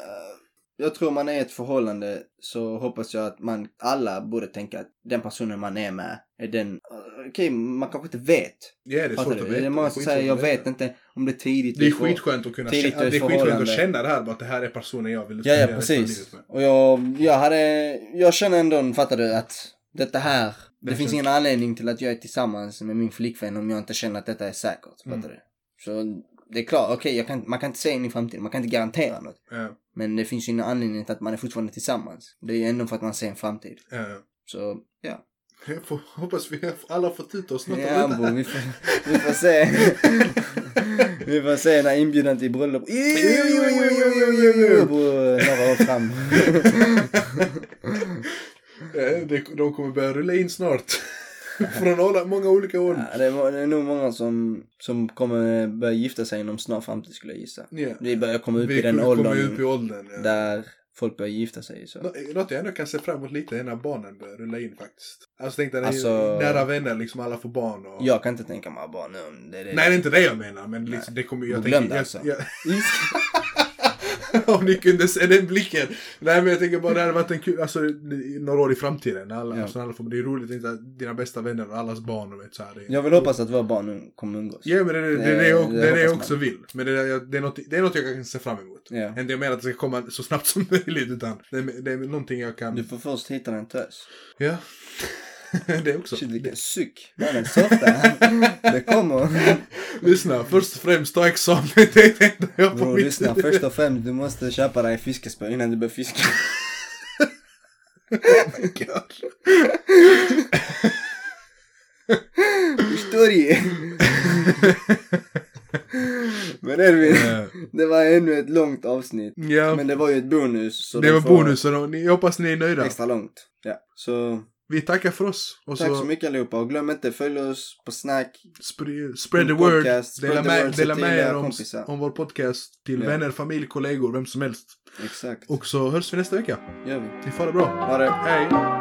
jag tror man är i ett förhållande så hoppas jag att man, alla borde tänka att den personen man är med är den, okej, man kanske inte vet. Ja, det är svårt att veta. Det är många som säger, jag vet inte om det är tidigt. Det är skitskönt att kunna känna, det är skitskönt att känna det här, bara att det här är personen jag vill Ja, ja, precis. med. Och jag, jag hade, jag känner ändå, fattar du, att detta här, det, Det finns ingen anledning till att jag är tillsammans med min flickvän om jag inte känner att detta är säkert. Mm. Fattar du? Så det är klart, okej, kan, man kan inte se in i framtiden, man kan inte garantera något. Ja, Men det finns ju ingen anledning till att man är fortfarande tillsammans. Det är ju ändå för att man ser en framtid. ja. Så, ja. Jag får, hoppas vi alla fått ut oss något Ja, av det här. vi får, vi får se. vi får se när inbjudan till bröllop. Några år fram. Det- De kommer börja rulla in snart. Från alla, många olika håll. Ja, det, är nog många som, som kommer börja gifta sig inom snar framtid skulle jag gissa. Ja. Vi börjar komma upp Vi i den åldern upp i åldern. Ja. där folk börjar gifta sig. Så. Nå- Något jag ändå kan se fram emot lite är när barnen börjar rulla in faktiskt. Alltså tänk dig Alltså- nära vänner, liksom alla får barn och... Jag kan inte tänka mig bara nu. Det, det. Nej det är inte det jag menar men liksom, det kommer jag Glöm det Jag, alltså. jag, om ni kunde se den blicken. Nej men jag tänker bara det hade varit en kul, alltså i- några år i framtiden. När alla, Ja. alltså, alla får, det är roligt att dina bästa vänner och allas barn och vet så här. Det, Jag vill hoppas att våra barn nu kommer umgås. Ja men det, det, det, är Det- det, jag, det det, är det jag också man. vill. Men det, är- det, är något, det är något jag kan se fram emot. Ja. Inte jag menar att det ska komma så snabbt som möjligt utan det, är- det är någonting jag kan... Du får först hitta en tös. Ja. det också. Shit vilken suck. Mannen softa. Det kommer. Lyssna, först och främst ta examen. Det är det enda jag mitt lyssna, först och främst du måste köpa dig fiskespö innan du börjar fiska. Förstår du? Men Edvin, det var ännu ett långt avsnitt. Ja, Men det var ju ett bonus. Så det de var får bonusen och ni- jag hoppas ni är nöjda. Extra långt. Ja. Så Vi tackar för oss. Och tack så så mycket allihopa och glöm inte följ oss på Snack. spread, spread the word. podcast, Dela med, word, dela med er om, om vår podcast till Ja. vänner, familj, kollegor, vem som helst. Exakt. Och så hörs vi nästa vecka. Gör vi. Ni får det bra. Ha det. Hej!